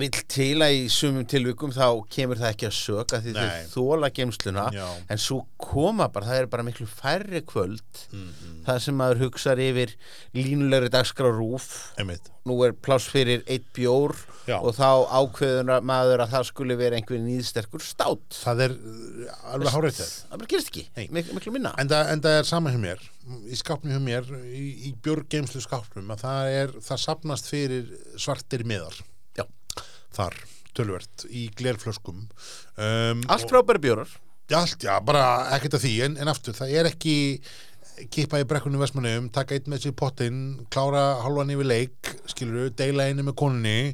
vill til að í sumum tilvikum þá kemur það ekki að söka því þau þóla geimsluna Já. en svo koma bara, það er bara miklu færri kvöld Mhm. það sem maður hugsar yfir línulegri dagskrá rúf einmitt nú er pláss fyrir eitt bjór Já. og þá ákveður maður að það skuli vera einhver nýðsterkur stát það er uh, alveg hárið þér það bara gerist ekki. Mik miklu minna en það, en það er sama hjá mér í skápnum hjá mér, í, í björgeimslu skápnum að það er, það sapnast fyrir svartir miðar. Þar, tölvert, í glerflöskum. Um, allt frábæri bjórar. Allt, já, bara ekkert af því en, en aftur, það er ekki kippa í brekkunni Vestmannum, taka einn með sér í pottinn, klára halvan yfir leik skilur, deila einu með konunni.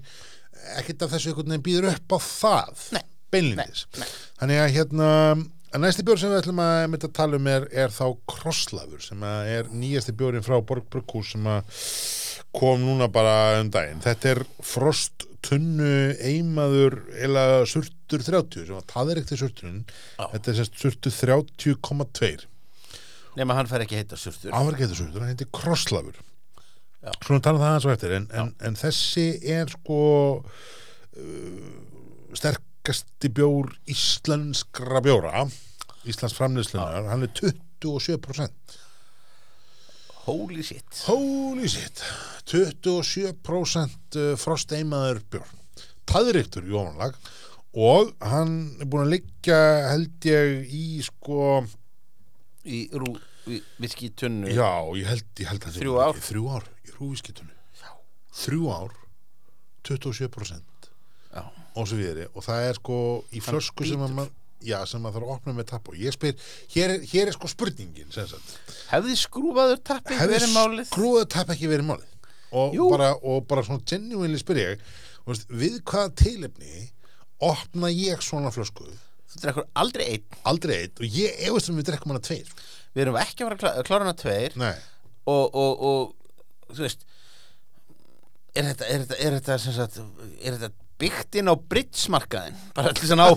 Ekkert af þessu einhvern veginn býður upp á það Nei. beinlindis þannig að hérna að næsti bjór sem við ætlum að mynda að tala um er, er þá Krosslafur sem er nýjasti bjórin frá Borg Brugghús sem að kom núna bara um daginn. Þetta er Frost tunnu eimaður eða surtur 30 sem að það er ekkert surturinn. Já. þetta er sérst surtur 30,2 nema hann fær ekki heita surtur. Hann var ekki þetta surtur, hann heitir Krosslafur. Já. svona tala um það hans og eftir en, en, en þessi er sko uh, sterkasti bjór íslenskra bjóra Íslands framleiðslunar, hann er 27% holy shit. Holy shit. 27% frosteimaður bjór taðriktur í ofanlag og hann er búin að liggja held ég í sko í rú, í viski tunnu já, ég held, ég held að Þrjú ár. þrjú ár í rúviskitunni þrjú ár 27% Já. og svo við og það er sko í flösku sem að bítur. Já, sem maður þarf að opna með tapp og ég spyr, hér er, hér er sko spurningin sem sagt. Hefði skrúfaður hefði verið málið? skrúða tapp ekki verið málið? Og Jú. bara, og bara svona genuinely spyr ég þú veist, við hvaða tilefni opna ég svona flösku? Þú drekkur aldrei einn. Aldrei eitt og ég efast um við drekkum hana tveir. Við erum ekki að fara að klá- klára hana tveir. Nei, og, og, og þú veist er þetta, er þetta, er þetta, sem sagt, er þetta byggt inn á bridgemarkaðin bara allir svona á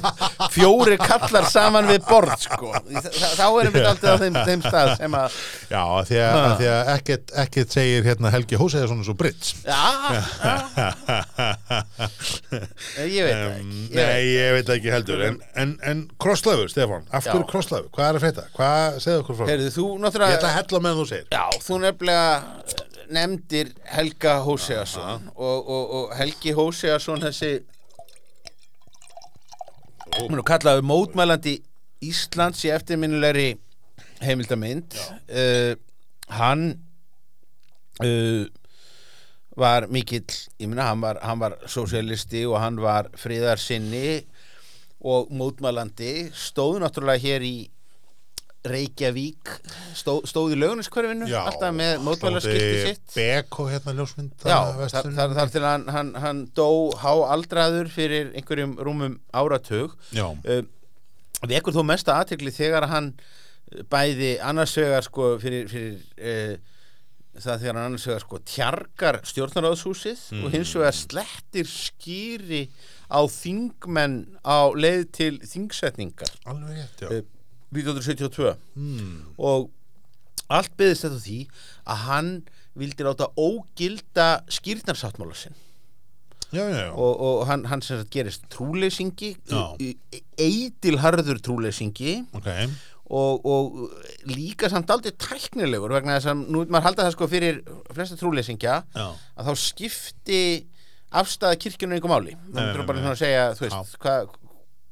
fjóri kallar saman við borð sko. Þá erum við alltaf á þeim, þeim stað sem að já, því að, að, því að ekkert, ekkert segir hérna Helgi Hós eða svona svo Brits já, já. Ég veit um, ekki. Ég nei, ég veit ekki heldur. En, en, en krosslöfur, Stefán, af hverju krosslöfur hvað er að frétta, hvað segðu okkur frá heyrðu þú ég ætla náttúrulega að hella með þú segir. Já, þú nefnilega nefndir Helga Hóseason og, og, og Helgi Hóseason þessi hún kallaður mótmælandi Íslands í eftirminnilegri heimildamind uh, hann uh, var mikill ég minna, hann var, var sósialisti og hann var friðarsinni og mótmælandi. Stóð náttúrulega hér í Reykjavík stóð, stóð í lögunaskverfinu Já, alltaf með mótmælaskilti sitt. Beko hérna ljósmynda Já, þar, þar, til hann, hann, hann dó háaldraður fyrir einhverjum rúmum áratug. Uh, vekur þó mesta aðtekli þegar hann eh, bæði annars vegar sko fyrir, fyrir uh, það þegar hann annars vegar sko tjargar stjórnaráðshúsið og hins vegar slettir skýri á þingmenn á leið til þingsetningar. Alveg rétt, já. Eh, 1972 mm. og allt byggðist þetta því að hann vildi láta ógilda skýrnarsáttmála sinn. Já, já, já, og, og hann, hann sem sagt gerist trúleysingi eitilharður trúleysingi. Ok. Og, og líka samt aldrei tæknilegur vegna þess að nú maður halda það sko fyrir flesta trúleysingja að þá skipti afstæða kirkjunum einhver máli. Maður bara að segja þú veist, hvað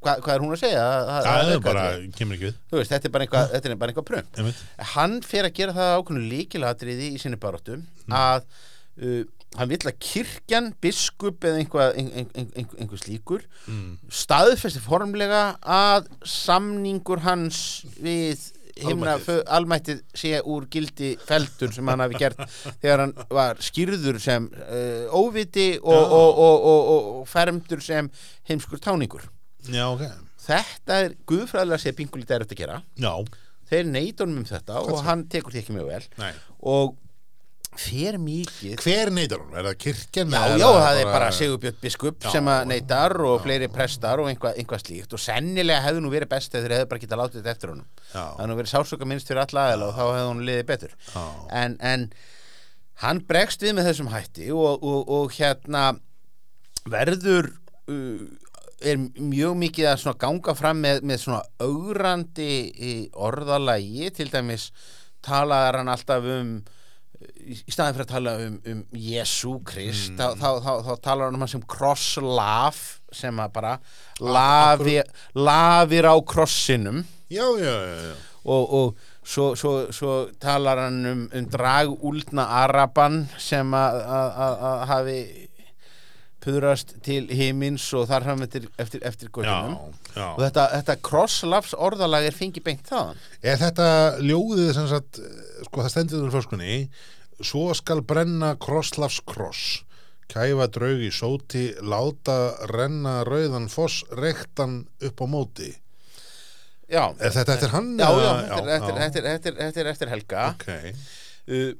hva, hvað er hún að segja það, það, er bara, kemur ekki við veist, þetta er bara eitthvað, þetta er bara eitthvað einmitt, hann fer að gera það ákveðnu líkilatriði í sinni baróttu að uh, hann vill að kirkjan, biskup eða einhvað, ein, ein, ein, ein, einhver slíkur mm. staðfesti formlega að samningur hans við himna Almættið. sé úr gildi feldur sem hann hafi gert [laughs] þegar hann var skýrður sem uh, óviti og, Já. og, og, og, og, og fermdur sem heimskur táningur já, ok. Þetta er guðfræðilega sé pingulítið er að gera. Já, þeir neytunum um þetta og Hvað hann tekur því ekki mjög vel. Nei. Og fer mikið. Hver neytar hún, er það kirkjan Já, já, það er bara Sigurbjörn biskup Já. sem að neytar og fleiri prestar og einhvað, einhvað slíkt. Og sennilega hefði nú verið best eða þeir hefði bara getað látið þetta eftir honum. Já, það hefði nú verið sársöka minnst fyrir alla aðeila og þá hefði hún liðið betur. Já, en, en hann bregst við með þessum hætti og, og, og hérna verður uh, er mjög mikið að ganga fram með, með svona augrandi í orðalagi. Til dæmis talaðar hann alltaf um í staðin fyrir að tala um, um Jésu Krist þá, þá, þá, þá talar hann um hann sem crosslaf sem að bara lafi, lafir á krossinum. Já, já, já, og, og svo, svo, svo talar hann um, um dragúldna araban sem að hafi puðrast til himins og þar fram eftir, eftir, eftir góðinum og þetta, þetta crosslafs orðalag er fengið beint þaðan. Er þetta ljóðið sem sagt, sko það stendur um flöskunni, svo skal brenna krosslafs kross, kæfa draug í sóti, láta renna rauðan foss, rektan upp á móti. já, Er þetta eftir hann? já, já, er eftir, eftir, eftir, helga. Ok, uh,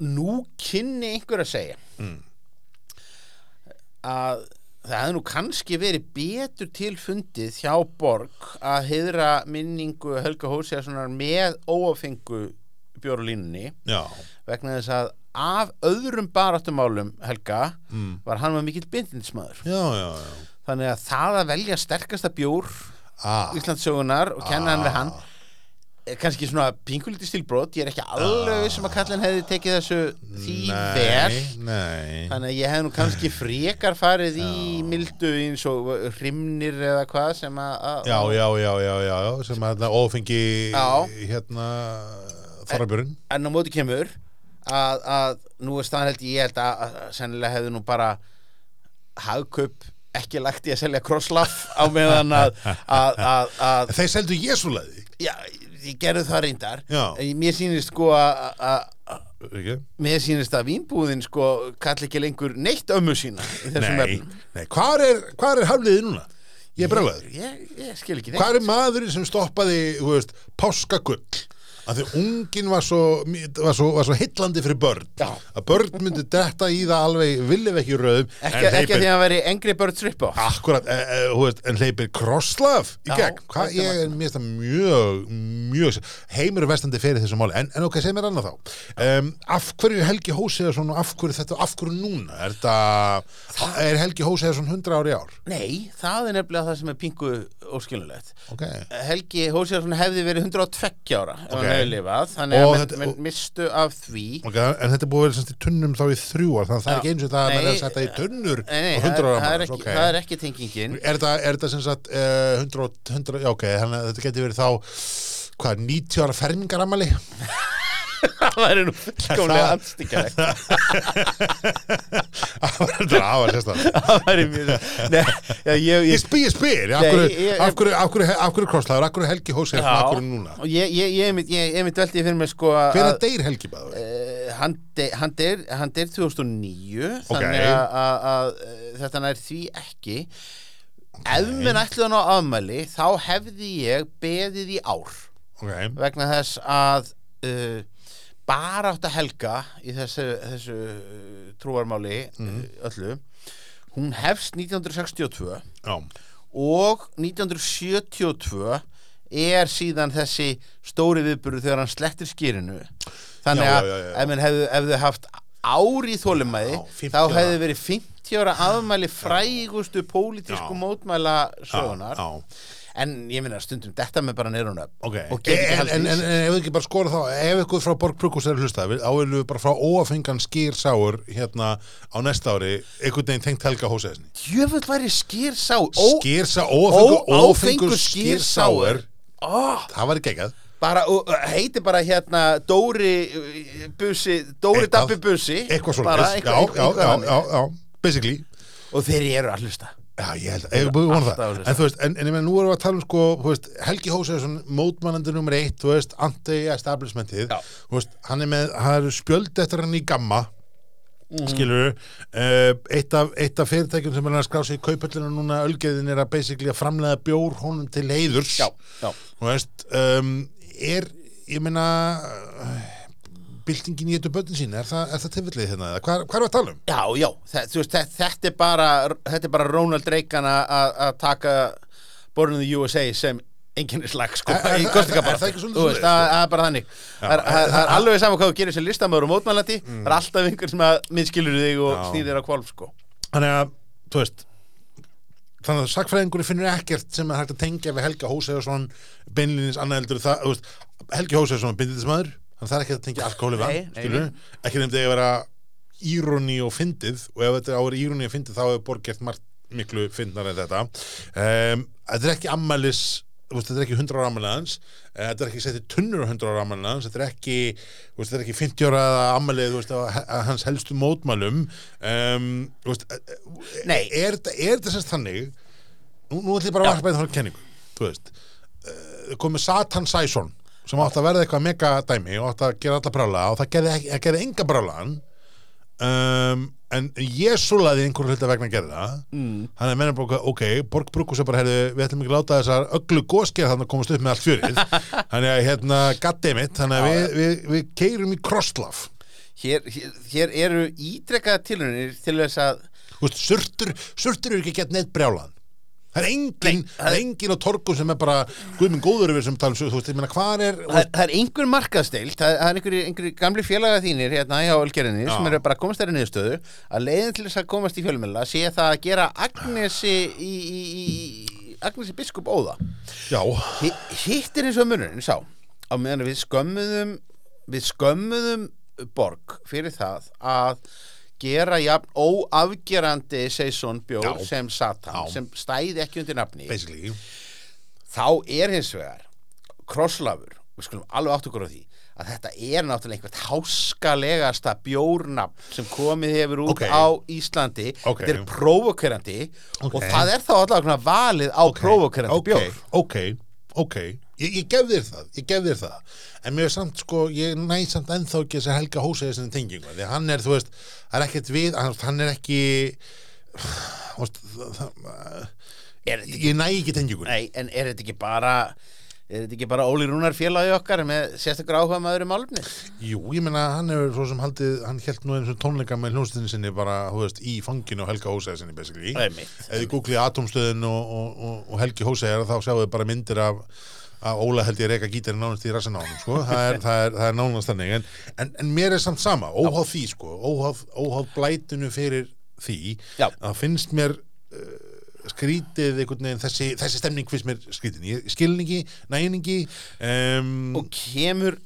nú kynni einhver að segja. Mm. Að það hefði nú kannski verið betur tilfundið hjá Borg að heiðra minningu Helga Hósiðarssonar með óafengu bjórulínunni já, vegna þess að af öðrum baráttumálum Helga mm. var hann með mikill já. þannig að það að velja sterkasta bjór Ah, Íslandssögunar og kenna hann við hann ah, kannski svona pingulítið stilbrot ég er ekki alveg sem að kallin hefði tekið þessu því vel. Þannig að ég hef nú kannski [laughs] frekar farið í mildu eins og hrimnir eða hvað sem að já, já, já, já, já, sem að Já. hérna, þorrabjörn. En á móti kemur að, að nú er staðan held ég, held að, sennilega hefði nú bara hagkaup ekki lagt í að selja krosslaf á meðan að, [laughs] að, að, að Þeir seldu Jésúlaði, já, ég gerðu það reyndar. Mér sýnist sko að mér sýnist að vínbúðin sko kalli ekki lengur neitt ömmu sína í þessum Nei, nei, hvað er, hvar er hafliðið núna? Ég er neitt. Hvað er maðurinn sem stoppaði, páskagull? Að því ungin var svo, var svo, var svo hillandi fyrir börn. Já. Að börn myndi detta í það alveg, viljum ekki rauðum. ekki, ekki að því að veri Angry Birds rip-off Akkurat, e, e, veist, en hleypir krosslaf í gegn. Hvað, ég þetta mjög, mjög, heimur vestandi fyrir þessu máli. En, en ok, segð mér annað þá. Um, af hverju Helgi Hóseðarsson og af hverju þetta, af hverju núna? Er þetta, er Helgi Hóseðarsson 100 ári ár? Nei, það er nefnilega það sem er pingu óskilulegt Ok. Helgi Hósiðarsson hefði verið 102 ára Ok. Hann hefði lifað þannig Og að menn, mistu af því. Ok, en þetta er búið semst í tunnum þá í þrjú ár, þannig að það er ekki eins og það að Nei, að setja í tunnur Nei, og 100 ára það, er manns, það er ekki tengingin. Er þetta, sem sagt 100, og- 100, já ok, þetta getur verið þá, hvað, 90 ára fermingaramali? [laughs] það væri nú fullkomlega er sérstaklega. það væri mjög ég, spyr, spyr, af hverju, ég- af hverju, af hverju krosslaður, af hverju Helgi Hósef, af hverju núna? ég, ég, ég, ég, ég, ég mitt veldi fyrir mig sko að Hver er deyr Helgi bæður? Uh, hann, de, hann, deyr, hann deyr 2009 Ok. þannig að, uh, þetta nær því ekki ef minn ætluðan á afmæli þá hefði ég beðið í ár vegna þess að uh, bara átt að helga í þessu, þessu uh, trúarmáli uh, öllu. Hún hefst 1962 já, og 1972 er síðan þessi stóri viðburður þegar hann slettir skýrinu. Þannig að já, já, ef hefðu, hefðu haft ár í þólumæði Já, 50 þá hefðu verið 50 ára afmæli frægustu pólitísku mótmæla sögunar já. En ég minna stundum þetta með bara neyrun upp Ok, og get ekki en, en, en, ef við ekki bara skora þá ef eitthvað frá Borg Brukus er að hlusta við bara frá óafengan skýrsáur hérna á næsta ári einhvern veginn tengt Helga Hóseðsni Jöfull væri skýrsá ó, skýrsa, óafengur, skýrsáur. skýrsáur ó, það var ekki ekkert bara, og, uh, heiti bara hérna Dóri Busi Dóri. Dabbi Busi. Eitthvað svona bara já, já, já, já, basically. Og þeir eru að hlusta Já, ég held ég búið vona það. En þú veist, en, en ég meina, nú erum við að tala um sko, þú veist, Helgi Hóseðsson, mótmannandi nummer eitt, anti-establishmentið hann er með, hann er spjöld eftir hann í gamma Mhm. skilur uh, eitt, af, eitt af fyrirtækjum sem er að skrá sig í kaupöllinu núna ölgeðin er að basically að framlega bjór honum til heiðurs. Já, já, þú veist um, er, ég meina byltingin í eitthvað börnin sín er það, er það tilfellið hérna, hvað, hvað er að tala um? já, já þú veist, þe- þetta er bara þetta er bara Ronald Reagan að taka Born in the USA sem enginn er sko, Er- er í það- kostningabaráttu. er það það það er bara þannig. Það er- það það alveg saman hvað þú gerir sem listamöður og mótmælandi það er alltaf einhver sem að minnskilur þig og snýðir á kvolf sko. Þannig að, þú veist þannig að sakfræðingur finnur ekkert sem er hægt að tengja við Helga Hóseðarsson beinlýnins annað heldur það, þú veist, Helgi Hóseðarsson er bindindismæður, þannig að það er ekki að tengja alkohóli vann, ekki nefndi að vera íroni og fyndið og ef þetta á að vera íroni og fyndið þá hefur Borg gert margt miklu fyndnar en þetta. Um, þetta er ekki ammælis þetta er ekki 100 ára ammælið hans eh, þetta er ekki setið tunnur á 100 ára ammælið hans þetta er ekki, þetta er ekki 50 ára ammælið, hans helstu mótmælum. Um, Nei. er, er þetta semst þannig nú, nú ætlum ég bara að varpa einn þá kenningu þú veist, komið Satan Sæson sem átti að verða eitthvað mega dæmi og átti að gera alla brála og það gerði, það gerði enga brálaðan um, en ég súlaði einhverju hluta vegna að gera það mm. Þannig að menna bara, ok, Borg Brukus er bara, herðu, við ætlum ekki að láta þessar öllu góskeið þannig að komast upp með allt fjörið. [laughs] þannig að, hérna, goddammit, þannig að við, við, við keirum í krosslaf. hér, hér, hér eru ítrekkaða tilhörnir til þess að surtur, surtur eru ekki gett neitt brjálan. Það er engin, það er engin á torgum sem er bara, guð minn góður yfir sem tala um þú veist, ég meina, hvað er, það, það er einhver markaðsteilt það, það er einhverju einhver gamli félaga þínir hérna hjá Ölgerinni sem eru bara að komast þeirri niðurstöðu að leiðin til þess að komast í fjölmjöla sé það að gera Agnesi í, í, í Agnesi biskup óða. Já, Hi- hitt er eins og munurinn sá á meðan við skömmuðum við skömmuðum borg fyrir það að gera jafn óafgerandi Seison bjór sem Satan Já. sem stæði ekki undir nafni. Basically, þá er hins vegar krosslafur, við skulum alveg átt okkur á því að þetta er náttúrulega einhvert háskalegasta bjórnafn sem komið hefur út Ok. á Íslandi. Ok. þetta er provokerandi Ok. og það er þá allavega valið á provokerandi ok, bjór. Ok, ok, ég, ég gef þér það, ég gef þér það, en mér er samt sko, ég næ samt ennþá ekki þess að Helga Hóseði sinni tengingu, því hann er, þú veist, það er ekkert við, hann, hann er ekki, [sighs] veist, það, er ekki, ég næ ekki tengingu. nei, en er þetta ekki bara er þetta ekki bara Óli Rúnar félagi okkar með sérstaklega áhuga maður um málumni Jú, ég meina, hann hefur svo sem haldið, hann held nú eins og tónleika með hljómsveitinni sinni bara, þú veist, í fanginu á Helga Hóseði sinni, basically. Einmitt. Ef þið googlið Atomstöðin og, og, og, og Helgi Hóseði, þá sjáu þið bara myndir af að Óla held ég reyka gítarinn nánast í rassin á hann sko. það, er, það, er, það er nánast þannig. En, en, en mér er samt sama, óháð því sko, óháð, óháð blætinu fyrir því. Já. að finnst mér uh, skrítið einhvern veginn þessi, þessi stemning finnst mér skrítin, ég skilningi, næningi um, og kemur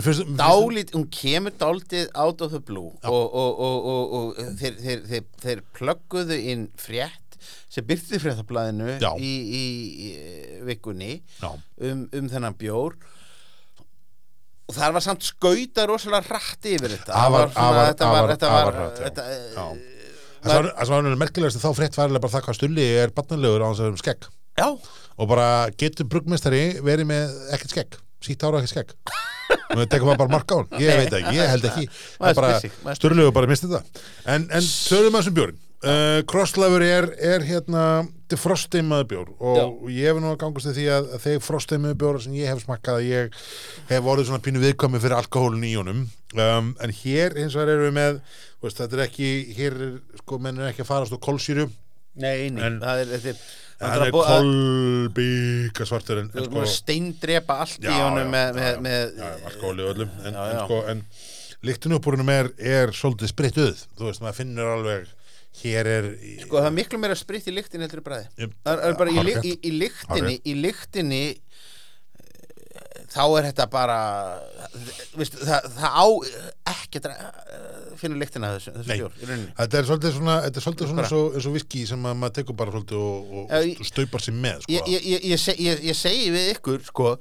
finnst, dálít, hún kemur dálítið out of the blue og, og, og, og, og þeir, þeir, þeir, þeir plögguðu inn frétt sem byrti fréttablaðinu í, í, í vikunni já, um, um þennan bjór. Og það var samt skauta rosalega rætt yfir þetta. Það var afar- þetta var, þetta var, eh, það var, það var merkilegast þá frétt færilega bara það hvað stulli er barnanlegur á þess að vera um skegg. Já, og bara getur bruggmestari verið með ekkert skegg, sítt ára ekkert skegg? Og það tekur maður bara mark á hann ég veit ekki, ég held ekki. Það er bara, spyr sig, maður spyr störlegu bara misti þetta en, en tölum að þessum bjórin uh, Crosslöfur er, er hérna defrosteimaður bjór og ég hef nú að gangast því að, að þeir frosteimaður bjóra sem ég hef smakkað ég hef orðið svona pínu viðkomi fyrir alkohólun í honum um, en hér eins og erum við með veist, þetta er ekki, hér er sko menn er ekki að farast á kolsýru Nei, nei, En- það er þetta hann er kolbíka svartur en, en sko, steindrepa allt í Já, honum já, með, já, með, já. með já, alkohóli og öllum en, Já, en já. sko, en líktinu uppbúrunum er, er svolítið sprittuð, þú veist, maður finnur alveg hér er sko það er miklu meira spritt í lyktinni heldur í bræði Ég- það er bara í, lyk- Hárrétt. í, í lyktinni í lyktinni eh, þá er þetta bara viðst, það, það á ekki að finna lyktina af þessu, þessu í rauninni Þetta er svolítið svona, þetta er svolítið svona eins og, viski sem að maður tekur bara svolítið og, og, í- og staupar sér með sko. ég, ég, ég, ég, seg, ég, ég segi við ykkur sko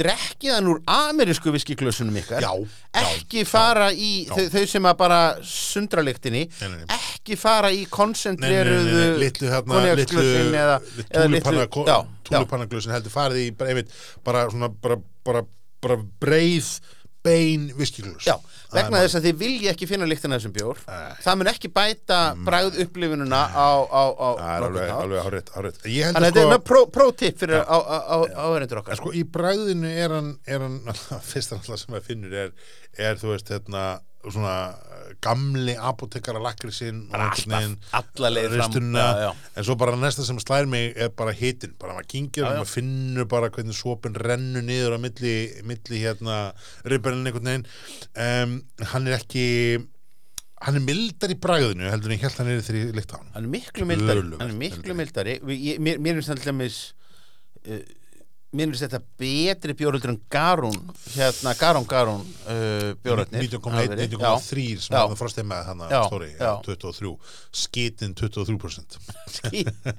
drekkið hann úr amerísku viskiklösunum ykkar Já, já, ekki fara í já. þau, þau sem að bara sundra lyktinni Nei, nei, nei. ekki fara í nei, litlu hérna litlu, konjaksglösin eða, eða túlupanna litlu- já, já. túlupannaglösin heldur farið í bara, einmitt, bara svona bara, bara, bara breið bein viskiglös Já, vegna þess að þið vilji ekki finna lyktina af þessum bjór. Það mun ekki bæta bragð upplifununa á, á, á Það alveg, held Þannig að að þetta er sko, með pró, pró-tipp fyrir á, á, á, áhörendur okkar. Sko í bræðinu er hann, er hann [laughs] fyrst alltaf sem maður finnur er, er þú veist, hérna svona gamli apotekara lakrisinn og einhvern veginn alla leið fram. já, já. en svo bara næsta sem slær mig er bara hitin, bara maður kingir Já, og maður finnur bara hvernig sopin rennu niður á milli, milli hérna ribberinn einhvern veginn. Um, hann er ekki hann er mildar í bræðinu heldur en ég held hann er þegar ég líkt á hann. Hann er miklu mildari. Töluvert Hann er miklu mildari. ég- Mér mér til dæmis uh, Mér finnst þetta betri bjóröldur en Garún Hérna Garún Garún uh, bjóröldnir 19,1, 19,3 sem hann frostið með hann Já, stóri, já. 23 skitin 23%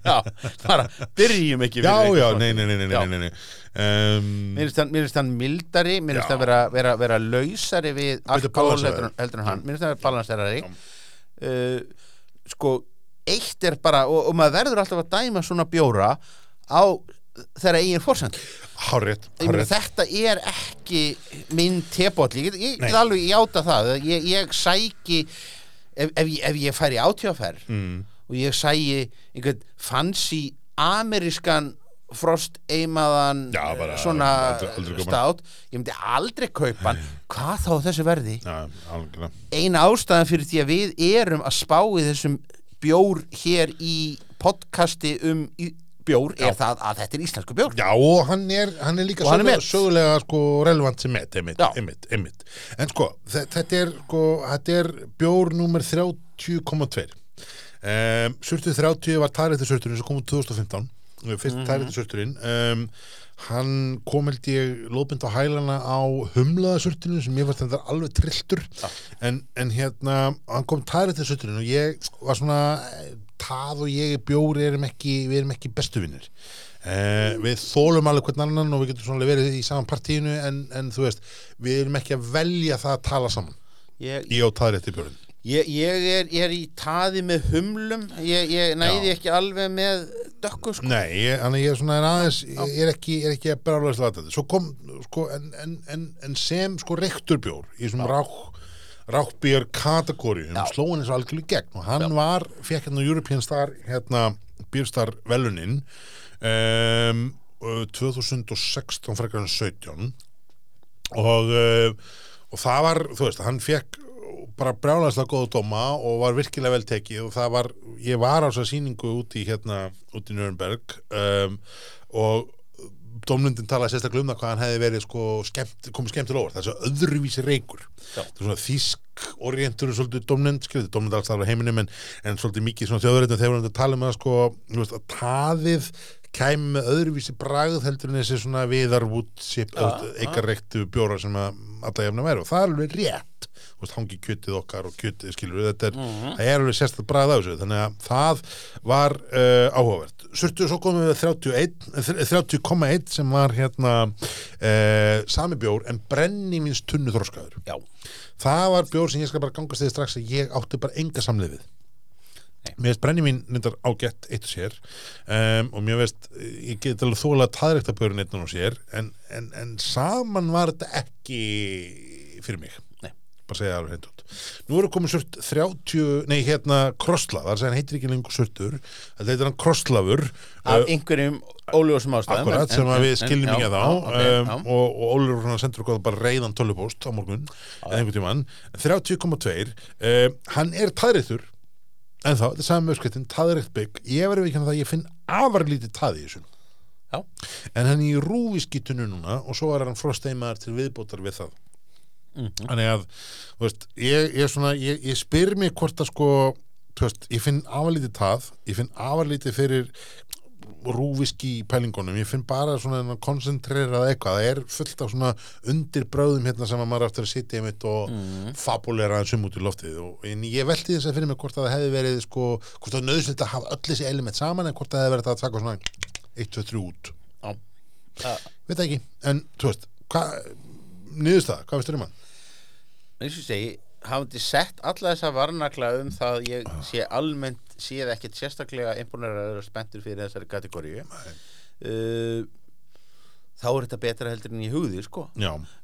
Já, bara byrjum ekki já, já, nei, nei, nei, nei, nei. Um, Mér finnst hann, mildari Mér finnst hann vera, vera, vera lausari við alkohol heldur, en- hann. Mér finnst hann vera balanserari uh, Sko Eitt er bara, og, og maður verður alltaf að dæma svona bjóra á þeirra eigin meina hárétt þetta er ekki minn tebóll, ég ég get alveg játa það, ég, ég sæki ef, ef, ef ég færi átjáferð mm. og ég sæki einhvern fancy amerískan frost eimaðan Já, bara svona aldrei- aldrei stát ég myndi aldrei kaupa hann. Hvað þá þessu verði? Já, eina ástæðan fyrir því að við erum að spá í þessum bjór hér í podcasti um bjór er það að þetta er íslensku bjór Já, og hann er, hann er líka hann er sögulega, sögulega sko, relevant sem met, einmitt, Já. einmitt, einmitt. En sko, þe- þetta er, sko, þetta er bjór númer 30,2. Um, surtur 30 var tærætti surturinn sem kom úr 2015, fyrst mm. -hmm. surturinn. Um, hann kom held ég lóðbind á hælana á humlaða surturinn sem ég fannst þetta alveg trilltur. En, en hérna, hann kom tærætti surturinn og ég var svona, eh, það og ég bjóri erum ekki, við erum ekki bestu vinnir. Uh, við þólum alveg hvern annan og við getum svona verið í saman partíinu en, en þú veist, við erum ekki að velja það að tala saman. Ég, í á taðrétti björn Ég, ég, er, ég er í taði með humlum. Ég, ég næði ekki alveg með dökku sko. Nei, ég, þannig ég er svona aðeins ég er ekki, er ekki að bera alveg slata þetta svo kom, sko, en, en, en, en sem sko rektur bjór í svona rák rákbjör kategórium Já. sló hann eins og algjörlega gegn. Og hann var, fekk hérna European Star hérna, björstar velunin um, 2016 frekar en 17 og uh, og það var, þú veist, hann fekk bara brjálæðslega góða dóma og var virkilega vel tekið. Og það var ég var á þess að sýningu út í hérna út í Nürnberg um, og dómlundin talaði sérstaklega um það hvað hann hefði verið sko skemmt, komið skemmt til óvart, þessu öðruvísi reykur. Það er svona þýsk orientur svolítið dómnend, skilur, dómnend alls þar á heiminum en, en svolítið mikið svona þjóðurinn þegar hann tala um það sko, þú veist, að taðið kæmi með öðruvísi bragð heldur en þessi svona viðarvút eitthvað reyktu bjóra sem að alla jafna væri og það er alveg rétt hangi kjötið okkar og kjötið skilur þetta er, Mhm. það er alveg sérstætt bragð á þessu, þannig að það var uh, áhugavert. Surtu svo komum við 31, eh, 30,1 sem var hérna uh, sami bjór en brenni míns tunnu þroskaður. Já, Það var bjór sem ég skal bara gangast þegar strax að ég átti bara enga samleið við. Mér veist brenni mín nýttar ágætt eitt og sér. Um, og mér veist ég get alveg þóla taðrækta björn eitt og sér en, en, en saman var þetta ekki fyrir mig. Nei. bara segja alveg hreint út. Nú eru komið surt 30, nei hérna krossla, það er að segja heitir ekki lengur surtur það heitir hann krosslafur. Af einhverjum óljósum ástæðum Akkurat, en- sem en- við en- skiljum ekki að þá. já, ok, um, og, og svona sendur okkur bara reyðan tölvupóst á morgun eða einhvern tímann. 30,2 um, hann er taðrættur en þá, þetta er saman með skrittin, taðrætt bygg ég verður ekki hann að ég finn afar lítið taði í þessu Já. en hann er í rúviskitunu núna og svo er hann frosteimaðar til viðbótar við það Mhm. þannig að veist, ég, ég, svona, ég, ég spyr mig hvort að sko veist, ég finn afalítið tað ég finn afalítið fyrir rúviski í pælingunum ég finn bara svona koncentrerað eitthvað það er fullt af svona undirbröðum hérna sem að maður aftur að sitja einmitt og Mhm. fabulera þessum út í loftið og en ég velti þess að fyrir mig hvort að það hefði verið sko, hvort það er nöðsynlegt að hafa öll þessi element saman en hvort það hefði verið að taka svona 1, 2, 3 út Já. Það- veit ekki, en þú veist niðurst það, hvað veist þér um hann? eins og ég segi hafandi sett alla þessa varnakla um það að ég sé almennt séð ekkert sérstaklega imponeraður og spenntur fyrir þessari kategóriu uh, þá er þetta betra heldur en ég hugði sko.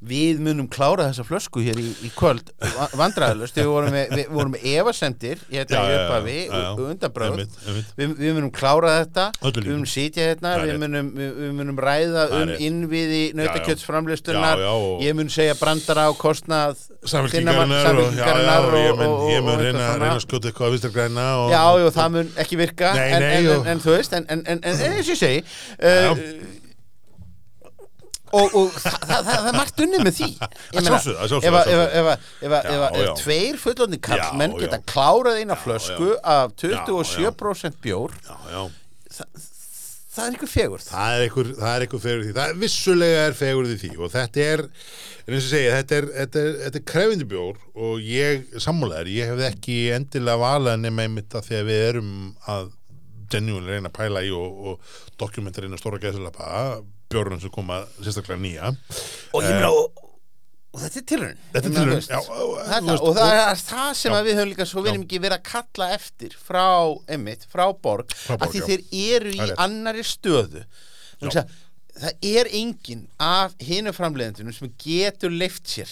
Við munum klára þessa flösku hér í, í kvöld vandræðalust, við vorum með, við vorum með evasemdir í þetta Já, í upphafi og undanbröð við, við munum klára þetta Öllu við munum sitja hérna er við munum, við, munum ræða er um innviði og- ég mun segja brandara á kostnað og, og ég mun, og reyna, að skjóta eitthvað að vistar græna og, Já, já, það mun ekki virka en, og- þú veist en, eins og ég segi uh, og, og það, það, það, það er margt unnið með því. Ef tveir fullandi kallmenn geta klárað eina flösku af Já, já. 27% bjór. Já, það er einhver fegur það er einhver, það er einhver fegur því. Það er vissulega er fegur því. Og þetta er, en eins og segja, þetta er, þetta er, þetta er krefindi bjór og ég, sammálaður, ég hefði ekki endilega valað nema einmitt að því að við erum að genuinlega reyna að pæla í og, og dokumentarinn að stóra gæðsalapa bjórnum sem koma sérstaklega nýja. Og ég meina og, og þetta er Eh. Þetta já, þetta, og það er það sem við höfum líka svo erum ekki verið að kalla eftir frá emmitt, frá borg, að því þeir eru í annari stöðu. Það, það er enginn af hinu framleiðendunum sem getur leift sér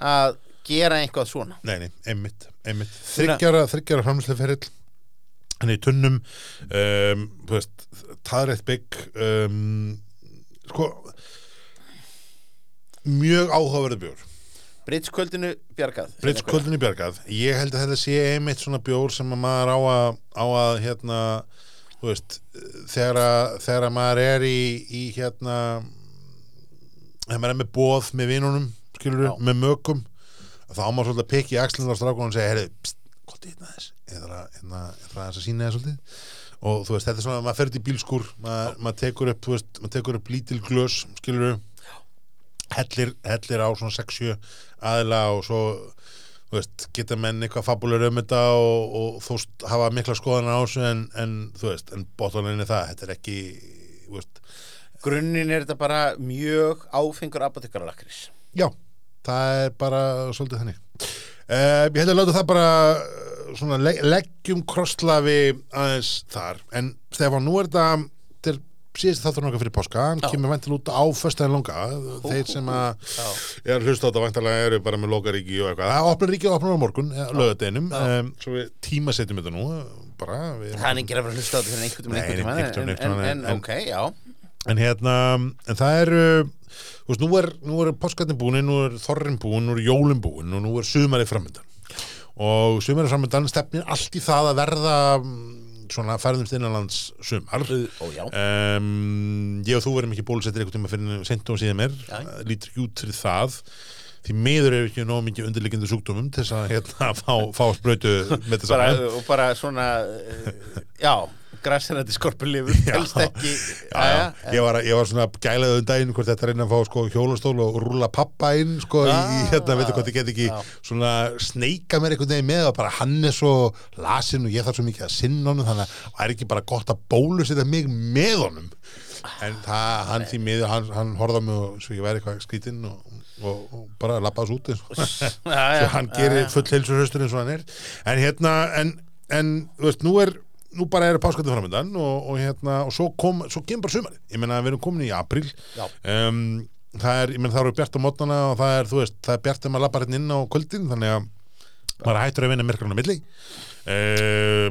að gera einhvað svona. Nei, nei, einmitt, einmitt. Svona- Þryggjara, framlýsleferill hann er í tunnum um, veist, taðrætt bygg um, sko mjög áhugaverðu bjór. Britskvöldinu bjargað Britskvöldin í bjargað. Ég held að þetta sé einmitt svona bjór sem að maður á að, á að hérna, þú veist þegar að, þegar að maður er í, í hérna þegar maður er með bóð með vinunum skilur Já. með mökum þá á maður svolítið að pekja í axlinn á strákunum og segja, heyrðu, pst, gott í hérna þess ég þarf að, hérna, að sína það svolítið og þú veist, þetta er svona að maður fer út í bílskúr maður, maður tekur upp, þú veist, maður tekur upp lítil glös, skilur hellir, hellir á svona 6-7 aðila og svo þú veist, geta menn eitthvað fabulur um þetta og, og þú veist, hafa mikla skoðanar á þessu en, en þú veist, en bóttalinni það, þetta er ekki þú veist, Grunnin er þetta bara mjög áfengur apotekaralakris já það er bara svolítið þannig. Uh, ég held að láta það bara svona le leggjum krosslafi aðeins þar, en Stefán, nú er þetta til síðast þáttur nokkað fyrir páska. Hann Já. kemur væntil út á föstæðin langa. Þeir sem að ég er að hlusta á þetta væntalega eru bara með lokaríki og eitthvað, það opnar ríki og opnar á morgun lögadeginum, Já. um, svo við tímasetjum þetta nú, bara Það er ekki að vera að hlusta á þetta fyrir einhvern tímann, en, en, en, en- ok, já. en hérna en það eru þú veist, nú er, nú er páskatni búin nú er þorrin búin, nú er jólin búin og nú er sumarið framöndan og sumarið framöndan stefnir allt í það að verða mm, svona ferðumst innanlands sumar. Já. Um, ég og þú verðum ekki bólusettir einhvern tíma fyrir sent og síðan mér lítur ekki út fyrir það. Því miður er ekki nóg mikið undirliggjandi sjúkdómum til þess að hérna, [laughs] fá, fá sprautu með þess að og bara svona já, græsirandi skorpulifur helst ekki. Já, já. Ég, var, ég var svona gælaði um daginn hvort þetta reyna að fá sko, hjólastól og rúlla pappa inn sko, í Ah, hérna, veitu hvað þið get ekki svona sneika mér einhvern veginn með og bara hann er svo lasin og ég þarf svo mikið að sinna honum þannig að það er ekki bara gott að bólusetja mig með honum. En það, hann því miður, hann, hann horfði á mig og svo ég væri eitthvað skrítinn og, og, og bara lappaðs út [laughs] svo hann gerir full heilsurhöstur eins og hann er. En hérna, en, en þú veist, nú er nú bara eru pásköldu framöndan og, og hérna, og svo kom, svo kemur bara sumarið. Ég meina við erum komin í apríl. Já. um, það er, ég menn það eru bjart á mótnana og það er, þú veist, það er bjart þegar maður labbar hérna inn á kvöldin, þannig að maður hættur að vinna myrkrana milli. Uh,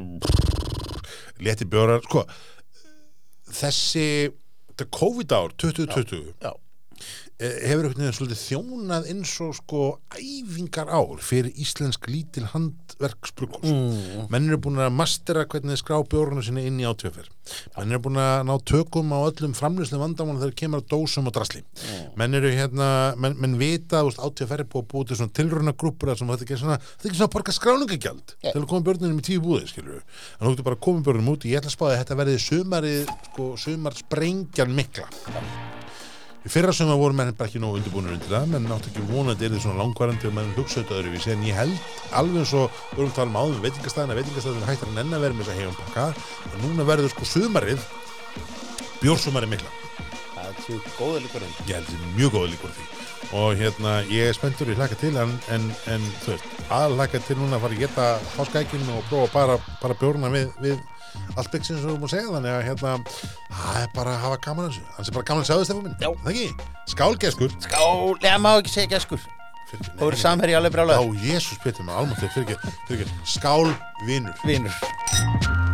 leti bjórar sko, þessi þetta COVID ár 2020 Já. eh, hefur einhvern veginn svolítið þjónað eins og sko æfingar ár fyrir íslensk lítil handverksbrukkos mm. menn eru búin að mastera hvernig þeir skrá bjórnum sinni inn í átvöfer menn eru búin að ná tökum á öllum framlýslu vandamála þegar kemur að dósum og drasli. Menn eru hérna menn, menn vita, átvöfer er búið að búið til svona tilruna grúpur sem þetta er ekki svona þetta er ekki svona að borga skráningagjald Nei. til að koma björnunum í tíu búði, skilur en þú getur bara að koma björnunum út ég ætla að spáði að þetta verði sko, sumar mikla Í fyrra sumar voru menn bara ekki nógu undirbúinur undir það, menn áttu ekki vonandi er þið svona langvarandi og menn hugsa þetta öðruvísi en ég held alveg eins og við vorum að tala um áðum veitingastæðina, veitingastæðina hættar að nenn að vera með þess að hefum pakka og núna verður sko sumarið bjórsumarið mikla, Það er tjú góða líkurinn ég held þetta mjög góða líkur því. Og hérna ég er spenntur í hlaka til en, en, en þú veist, að hlaka til núna að fara að geta háskækin og prófa bara, bara bjórna við, við allt byggsinn sem þú múið segja þannig að hérna, það er bara að hafa gaman þessu. Þannig að bara gaman að sjá þess minn. Já. það ekki, skálgeskur. Skál, ég má ekki segja geskur. Þú eru samherji alveg Já, brjálæður Jésús Pétur með almáttið, fyrir ekki, fyrir ekki, skál vinur. Vinur